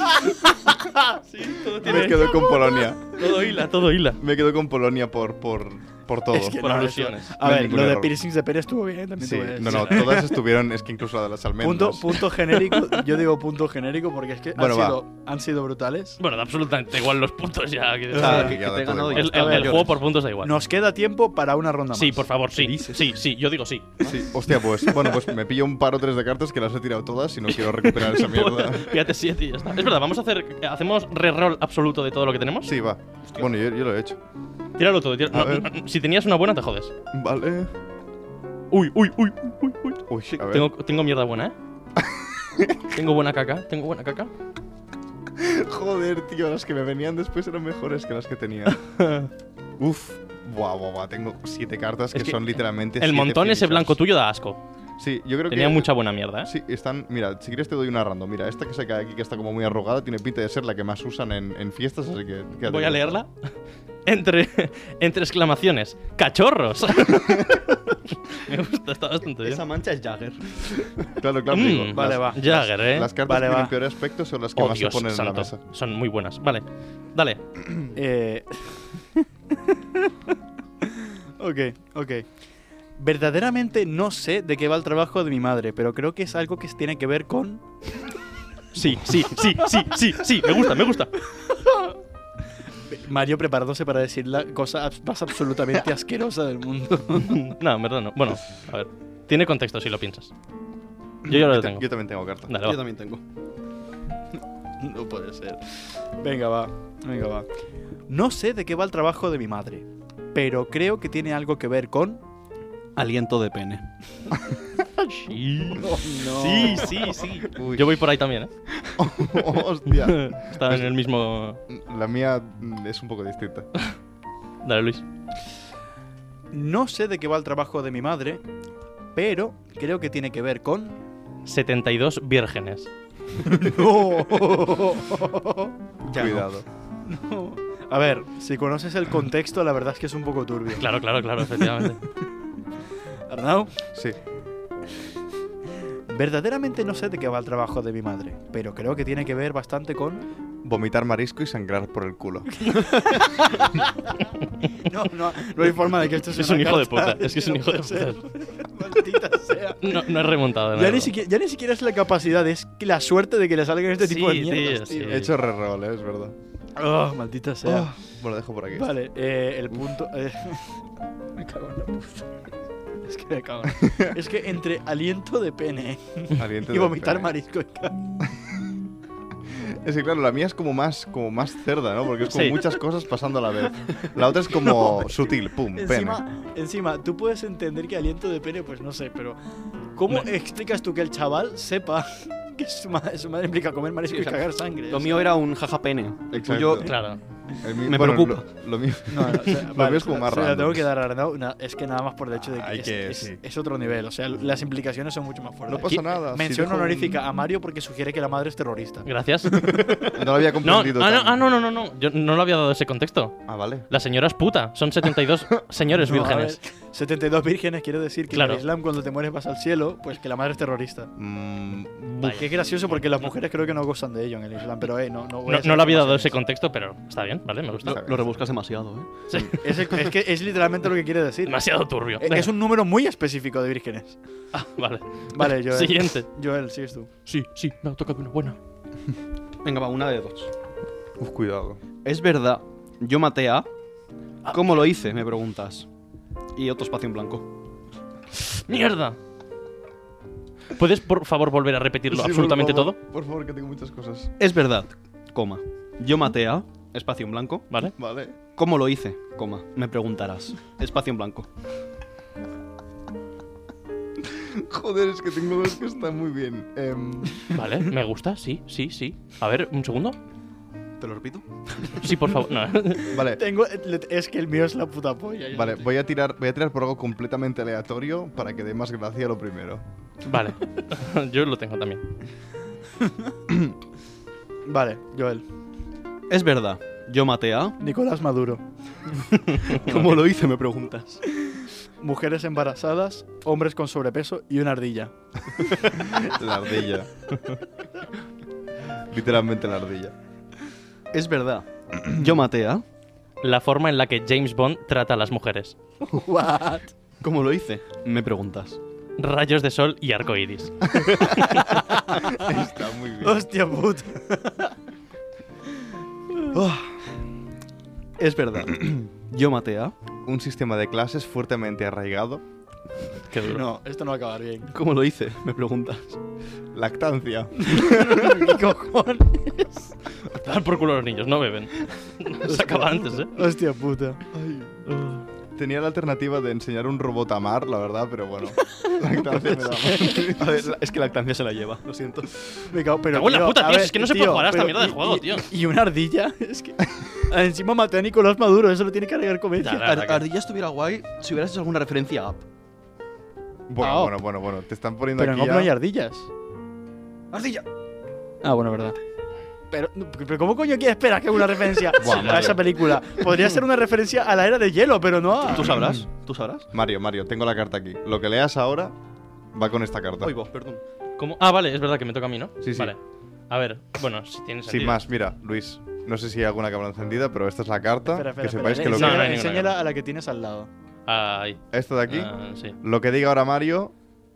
Sí, todo Me quedo con Polonia. Todo hila, todo hila. Me quedo con Polonia por, por, por todo. Es que Por no, alusiones. eso- A ver, lo de piercings de pene estuvo bien también. Sí, no, no, todas estuvieron, es que incluso la de las Punto, almendras. punto genérico. Yo digo punto genérico porque es que Bueno, han, sido, han sido brutales. Bueno, da absolutamente igual los puntos ya. que- O sea, Ah, que que te ganado el, juego por puntos da igual. Nos queda tiempo para una ronda más. Sí, por favor, sí. Sí, sí, yo digo sí. Sí, hostia, pues bueno, pues me pillo un par o tres de cartas que las he tirado todas y no quiero recuperar esa mierda. Fíjate, siete y ya está. Es verdad, vamos a hacer. ¿Hacemos reroll absoluto de todo lo que tenemos? Sí, va. Bueno, yo, yo lo he hecho. Tíralo todo. A ver. no, si tenías una buena, te jodes. Vale. Uy, uy, uy, uy, uy. Uy, a ver. Tengo, tengo mierda buena, ¿eh? tengo buena caca, tengo buena caca. Joder, tío, las que me venían después eran mejores que las que tenía. Uf. Buah, buah, buah. Tengo siete cartas que, Es que son literalmente. El montón ese finishers. blanco tuyo da asco. Sí, yo creo Tenía que. mucha buena mierda, ¿eh? Sí, están. Mira, si quieres te doy una random. Mira, esta que se cae aquí, que está como muy arrugada, tiene pinta de ser la que más usan en, en fiestas, así que. Voy a leerla. Entre, entre exclamaciones. ¡Cachorros! Me gusta, está bastante bien. Esa mancha es Jagger. Claro, claro, Mm, digo. vale, las- va. Jagger, ¿eh? Las cartas Vale, que tienen peor aspecto son las que oh, más Dios se ponen en la mesa. Son muy buenas. Vale. Dale. Eh... ok, ok. Verdaderamente no sé de qué va el trabajo de mi madre, pero creo que es algo que tiene que ver con. Sí, sí, sí, sí, sí, sí, me gusta, me gusta. Mario preparándose para decir la cosa más absolutamente asquerosa del mundo. No, en verdad no. Bueno, a ver. Tiene contexto si lo piensas. Yo ya lo Yo, tengo. yo también tengo carta. Dale, Yo va. también tengo. No puede ser. Venga, va. Venga, va. No sé de qué va el trabajo de mi madre, pero creo que tiene algo que ver con. Aliento de pene. Sí. no. Sí, sí, sí. Uy. Yo voy por ahí también, ¿eh? Hostia. Está en el mismo. La mía es un poco distinta. Dale, Luis. No sé de qué va el trabajo de mi madre, pero creo que tiene que ver con. 72 vírgenes. ¡No! Ya no. Cuidado. A ver, si conoces el contexto, la verdad es que es un poco turbio. Claro, claro, claro, efectivamente. Arnau, Sí. Verdaderamente no sé de qué va el trabajo de mi madre, pero creo que tiene que ver bastante con. Vomitar marisco y sangrar por el culo. No, no, no hay forma de que esto sea Es un hijo de puta, es que es un hijo de ser. Maldita sea. No, no he remontado. Ya nada. ni, siquiera, ya ni siquiera es la capacidad, es que la suerte de que le salgan este tipo de Sí, tío, mierdas, sí. He hecho reroll, ¿eh? es verdad. Oh, maldita sea. Oh, bueno, lo dejo por aquí. Vale, eh, el punto. eh, me cago en la puta. Es que me cago. es que entre aliento de pene Aliento y vomitar pene. marisco. Es que claro, la mía es como más, como más cerda, ¿no? Porque es como Sí. muchas cosas pasando a la vez. La otra es como sutil, pum, pene. Encima, encima, tú puedes entender que aliento de pene, pues no sé, pero. ¿Cómo Me- explicas tú que el chaval sepa que su madre, su madre implica comer marisco Sí, y cagar sangre? Lo O sea, mío era un jaja pene. El Exacto. tuyo. Claro. El mío- Me bueno, preocupa. Lo, lo mío. No, no, o sea, Lo vale, mío es como más la tengo que dar a Arnau. es que nada más por el hecho de que, es, que- es- sí. es otro nivel. O sea, las implicaciones son mucho más fuertes. No pasa Aquí, nada, si Mención un- honorífica a Mario porque sugiere que la madre es terrorista. Gracias. No lo había comprendido. ah, ah, no, no, no, no. Yo no lo había dado ese contexto. Ah, vale. La señora es puta. Son 72 señores No, a vírgenes. Ver, 72 vírgenes quiere decir que Claro. en el Islam cuando te mueres vas al cielo, pues que la madre es terrorista. Mm, Vaya. Qué gracioso porque las mujeres creo que no gozan de ello en el Islam, pero eh, no, no voy a No, hacer no le había dado ese contexto, pero está bien, ¿vale? Me gusta. Está Lo rebuscas demasiado, ¿eh? Sí. Es, el- es que es literalmente lo que quiere decir. Demasiado turbio. Eh, Es un número muy específico de vírgenes. Ah, vale. Vale, Joel. Siguiente. Joel, sigues tú. Sí, sí, me ha tocado una buena. Venga, va, una de dos. uf, cuidado. Es verdad, yo maté a. ¿Cómo lo hice? Me preguntas. Y otro espacio en blanco. ¡Mierda! ¿Puedes, por favor, volver a repetirlo Sí, absolutamente por favor, todo? Por favor, que tengo muchas cosas. Es verdad, coma. Yo maté a. Espacio en blanco. ¿Vale? Vale. ¿Cómo lo hice? Coma. Me preguntarás. Espacio en blanco. Joder, es que tengo dos que están muy bien. Em, Vale, me gusta, sí, sí, sí. A ver, un segundo. ¿Te lo repito? Sí, por favor. No. vale. Tengo, es que el mío es la puta polla. Vale, no te- voy a tirar, voy a tirar por algo completamente aleatorio para que dé más gracia lo primero. Vale. Yo lo tengo también. Vale, Joel. Es verdad, yo maté a. Nicolás Maduro. ¿Cómo lo hice? Me preguntas. Mujeres embarazadas, hombres con sobrepeso y una ardilla. La ardilla. Literalmente la ardilla. Es verdad, yo maté a. La forma en la que James Bond trata a las mujeres. What? ¿Cómo lo hice? Me preguntas. Rayos de sol y arco iris. Está muy bien. Hostia puta. Es verdad, yo maté a. Un sistema de clases fuertemente arraigado. Qué duro. No, esto no va a acabar bien. ¿Cómo lo hice? Me preguntas. Lactancia. ¿Qué cojones? Dar por culo a los niños, no beben. Se acaba antes, ¿eh? Hostia puta. Tenía la alternativa de enseñar un robot a amar, la verdad, pero bueno. Lactancia me da más. A ver, es que la lactancia se la lleva, lo siento. Me cago, pero, Cago en la tío, puta, a tío, ver, es que no se puede jugar a esta pero mierda de y- juego, y- tío. Y una ardilla, es que. Encima maté a Nicolás Maduro, eso lo tiene que agregar comedia. Ar- Ardilla estuviera guay si hubieras hecho alguna referencia a App. Bueno, Ah, bueno, bueno, bueno. Te están poniendo Pero aquí no ya- hay ardillas. ¡Ardilla! Ah, bueno, verdad. Pero, pero ¿cómo coño quieres esperar que haga una referencia Buah, a Mario. esa película? Podría ser una referencia a la era de hielo, pero no a... ¿Tú sabrás? ¿Tú sabrás? Mario, Mario, tengo la carta aquí. Lo que leas ahora va con esta carta. Oy, vos, perdón. ¿Cómo? Ah, vale, es verdad que me toca a mí, ¿no? Sí, sí. Vale. A ver, bueno, si tienes Sin más, mira, Luis. No sé si hay alguna cámara encendida, pero esta es la carta. Espera, espera, que sepáis espera, que lo No, que. no hay ninguna enséñala a la que tienes al lado. Ahí. Esto de aquí. Ah, sí. Lo que diga ahora Mario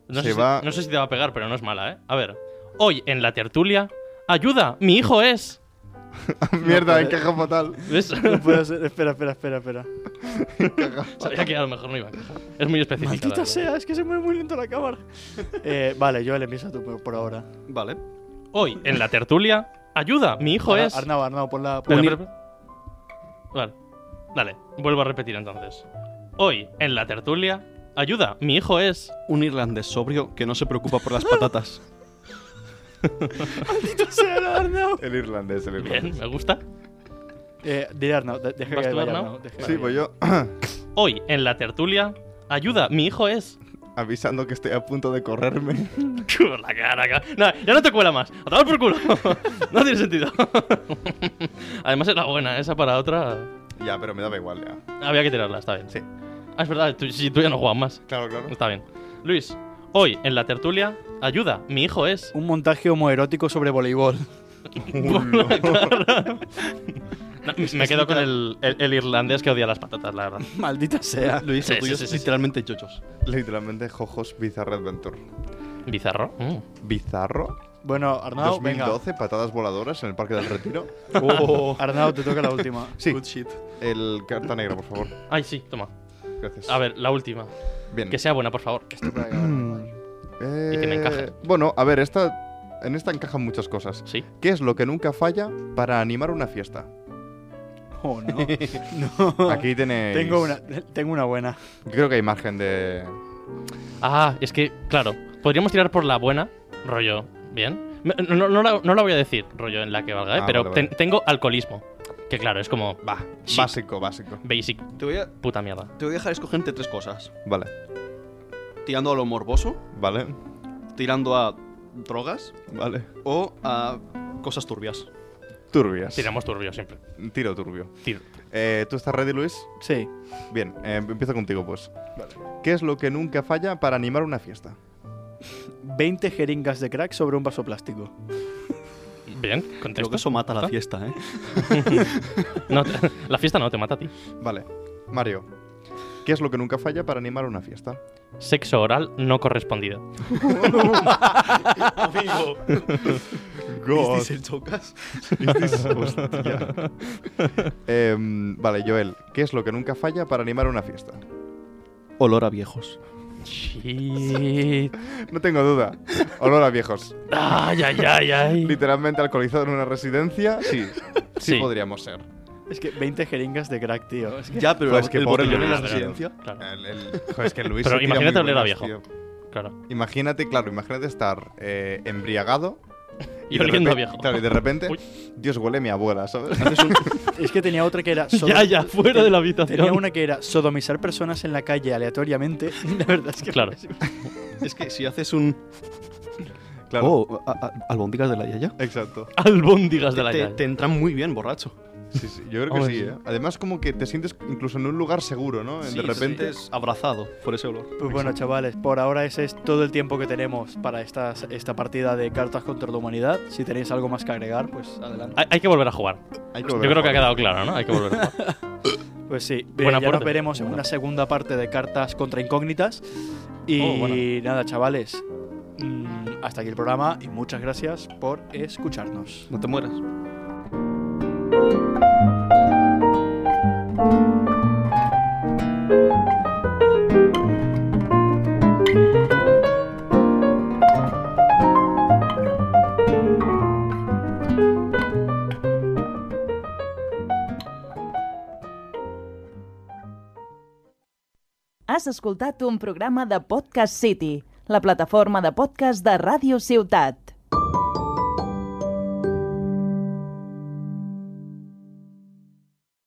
No se sé, si, va. no sé si te va a pegar, pero no es mala, ¿eh? A ver. Hoy en la tertulia ¡Ayuda! ¡Mi hijo es! Mierda, encaja fatal. ¿Ves? No puede ser. Espera, espera, espera, espera. Sabía que a lo mejor no iba a encajar. Es muy específica. la Maldita sea, es que se mueve muy lento la cámara. Eh, vale, Joel, empieza tú por, por ahora. Vale. Hoy, en la tertulia, ¡ayuda! ¡Mi hijo es! Arnau, Arnau, pon la. Vale. Dale, vuelvo a repetir entonces. Hoy, en la tertulia, ¡ayuda! ¡Mi hijo es! Un irlandés sobrio que no se preocupa por las patatas. Sea, Arnau. El irlandés, el irlandés. Bien, me gusta. Eh, dile Arnau, de- deja ¿Vas que tú, vaya Arnau? Arnau. deja que Sí, vaya. pues yo Hoy, en la tertulia, ¡ayuda! ¡Mi hijo es! avisando que estoy a punto de correrme. Con la cara, cara. No, ya no te cuela más. ¡A tomar por culo! no tiene sentido. Además era buena, esa para otra. ya, pero me daba igual ya. Había que tirarla, está bien. Sí. Ah, es verdad, tú, si tú ya no juegas más. Claro, claro. Está bien. Luis, hoy en la tertulia, ayuda, mi hijo es. Un montaje homoerótico sobre voleibol. No, me quedo con el, el- el irlandés que odia las patatas, la verdad. Maldita sea. Luis, Sí, lo tuyo sí, es sí, sí. literalmente chochos. Literalmente Jojos Bizarre Adventure. Bizarro. Mm. Bizarro. Bueno, Arnau, venga. 2012, patadas voladoras en el Parque del Retiro. Oh, Arnau, te toca la última. Sí, Good shit. el carta negra, por favor. Ay, sí, toma. Gracias. A ver, la última. Bien. Que sea buena, por favor. Esto puede acabar muy mal. Eh, y que me encaje. Bueno, a ver, esta, en esta encajan muchas cosas. Sí. ¿Qué es lo que nunca falla para animar una fiesta? Oh, no. no. Aquí tenéis... Tengo una, tengo una buena. Yo creo que hay margen de... Ah, es que, claro, podríamos tirar por la buena, rollo. Bien. No, no, no la, no la voy a decir, rollo, en la que valga, ¿eh? Ah, pero vale, ten- vale. tengo alcoholismo. Que claro, es como, va, Básico, básico. basic, Te voy, a, puta mierda. te voy a dejar escoger entre tres cosas. Vale, Tirando a lo morboso, vale, tirando a drogas vale. o a cosas turbias. Turbias. Tiramos turbio siempre. Tiro turbio. Tiro. Eh, ¿Tú estás ready, Luis? Sí. Bien, eh, empiezo contigo, pues. ¿Qué es lo que nunca falla para animar una fiesta? 20 jeringas de crack sobre un vaso plástico. Bien, Creo contexto. que eso mata la fiesta, ¿eh? No, te- la fiesta no te mata a ti. Vale. Mario, ¿qué es lo que nunca falla para animar una fiesta? Sexo oral no correspondido. Amigo. God. el chocas? Hostia. Em, vale, Joel, ¿qué es lo que nunca falla para animar una fiesta? Olor a viejos. Shit. No tengo duda. Olor a viejos. Ay, ay, ay, ay. Literalmente alcoholizado en una residencia. Sí, sí, Sí. podríamos ser. Es que 20 jeringas de crack, tío. Es que Ya, pero Pues que el pobre botellón en la Luis, residencia. Claro, El, el- joder, es que Luis Pero se tira imagínate muy oler a buenas, viejo. tío. claro. Imagínate, claro, imagínate estar eh, embriagado. Y de oliendo a repen- viejo. Claro, y de repente, Uy. Dios huele a mi abuela, ¿sabes? Es que tenía otra que era. Ya, ya, fuera de la habitación. Tenía una que era sodomizar personas en la calle aleatoriamente. La verdad es que. Claro. Es que si haces un. Claro. Oh, a- a- albóndigas de la yaya. Exacto. Albóndigas de la te, llave. te entran muy bien, borracho. Sí, sí, yo creo que Hombre, sí. ¿eh? Además, como que te sientes incluso en un lugar seguro, ¿no? Sí, de te repente. sientes abrazado por ese olor. Pues bueno, chavales, por ahora ese es todo el tiempo que tenemos para esta, esta partida de cartas contra la humanidad. Si tenéis algo más que agregar, pues adelante. Hay, hay que volver a jugar. hay que Yo volver creo a que ha jugar. quedado claro, ¿no? Hay que volver a jugar. Pues sí, Buen eh, ya nos veremos en una segunda parte de cartas contra incógnitas. Y Oh, bueno. nada, chavales, mm, hasta aquí el programa y muchas gracias por escucharnos. No te mueras. Has escoltat un programa de Podcast City, la plataforma de podcast de Ràdio Ciutat.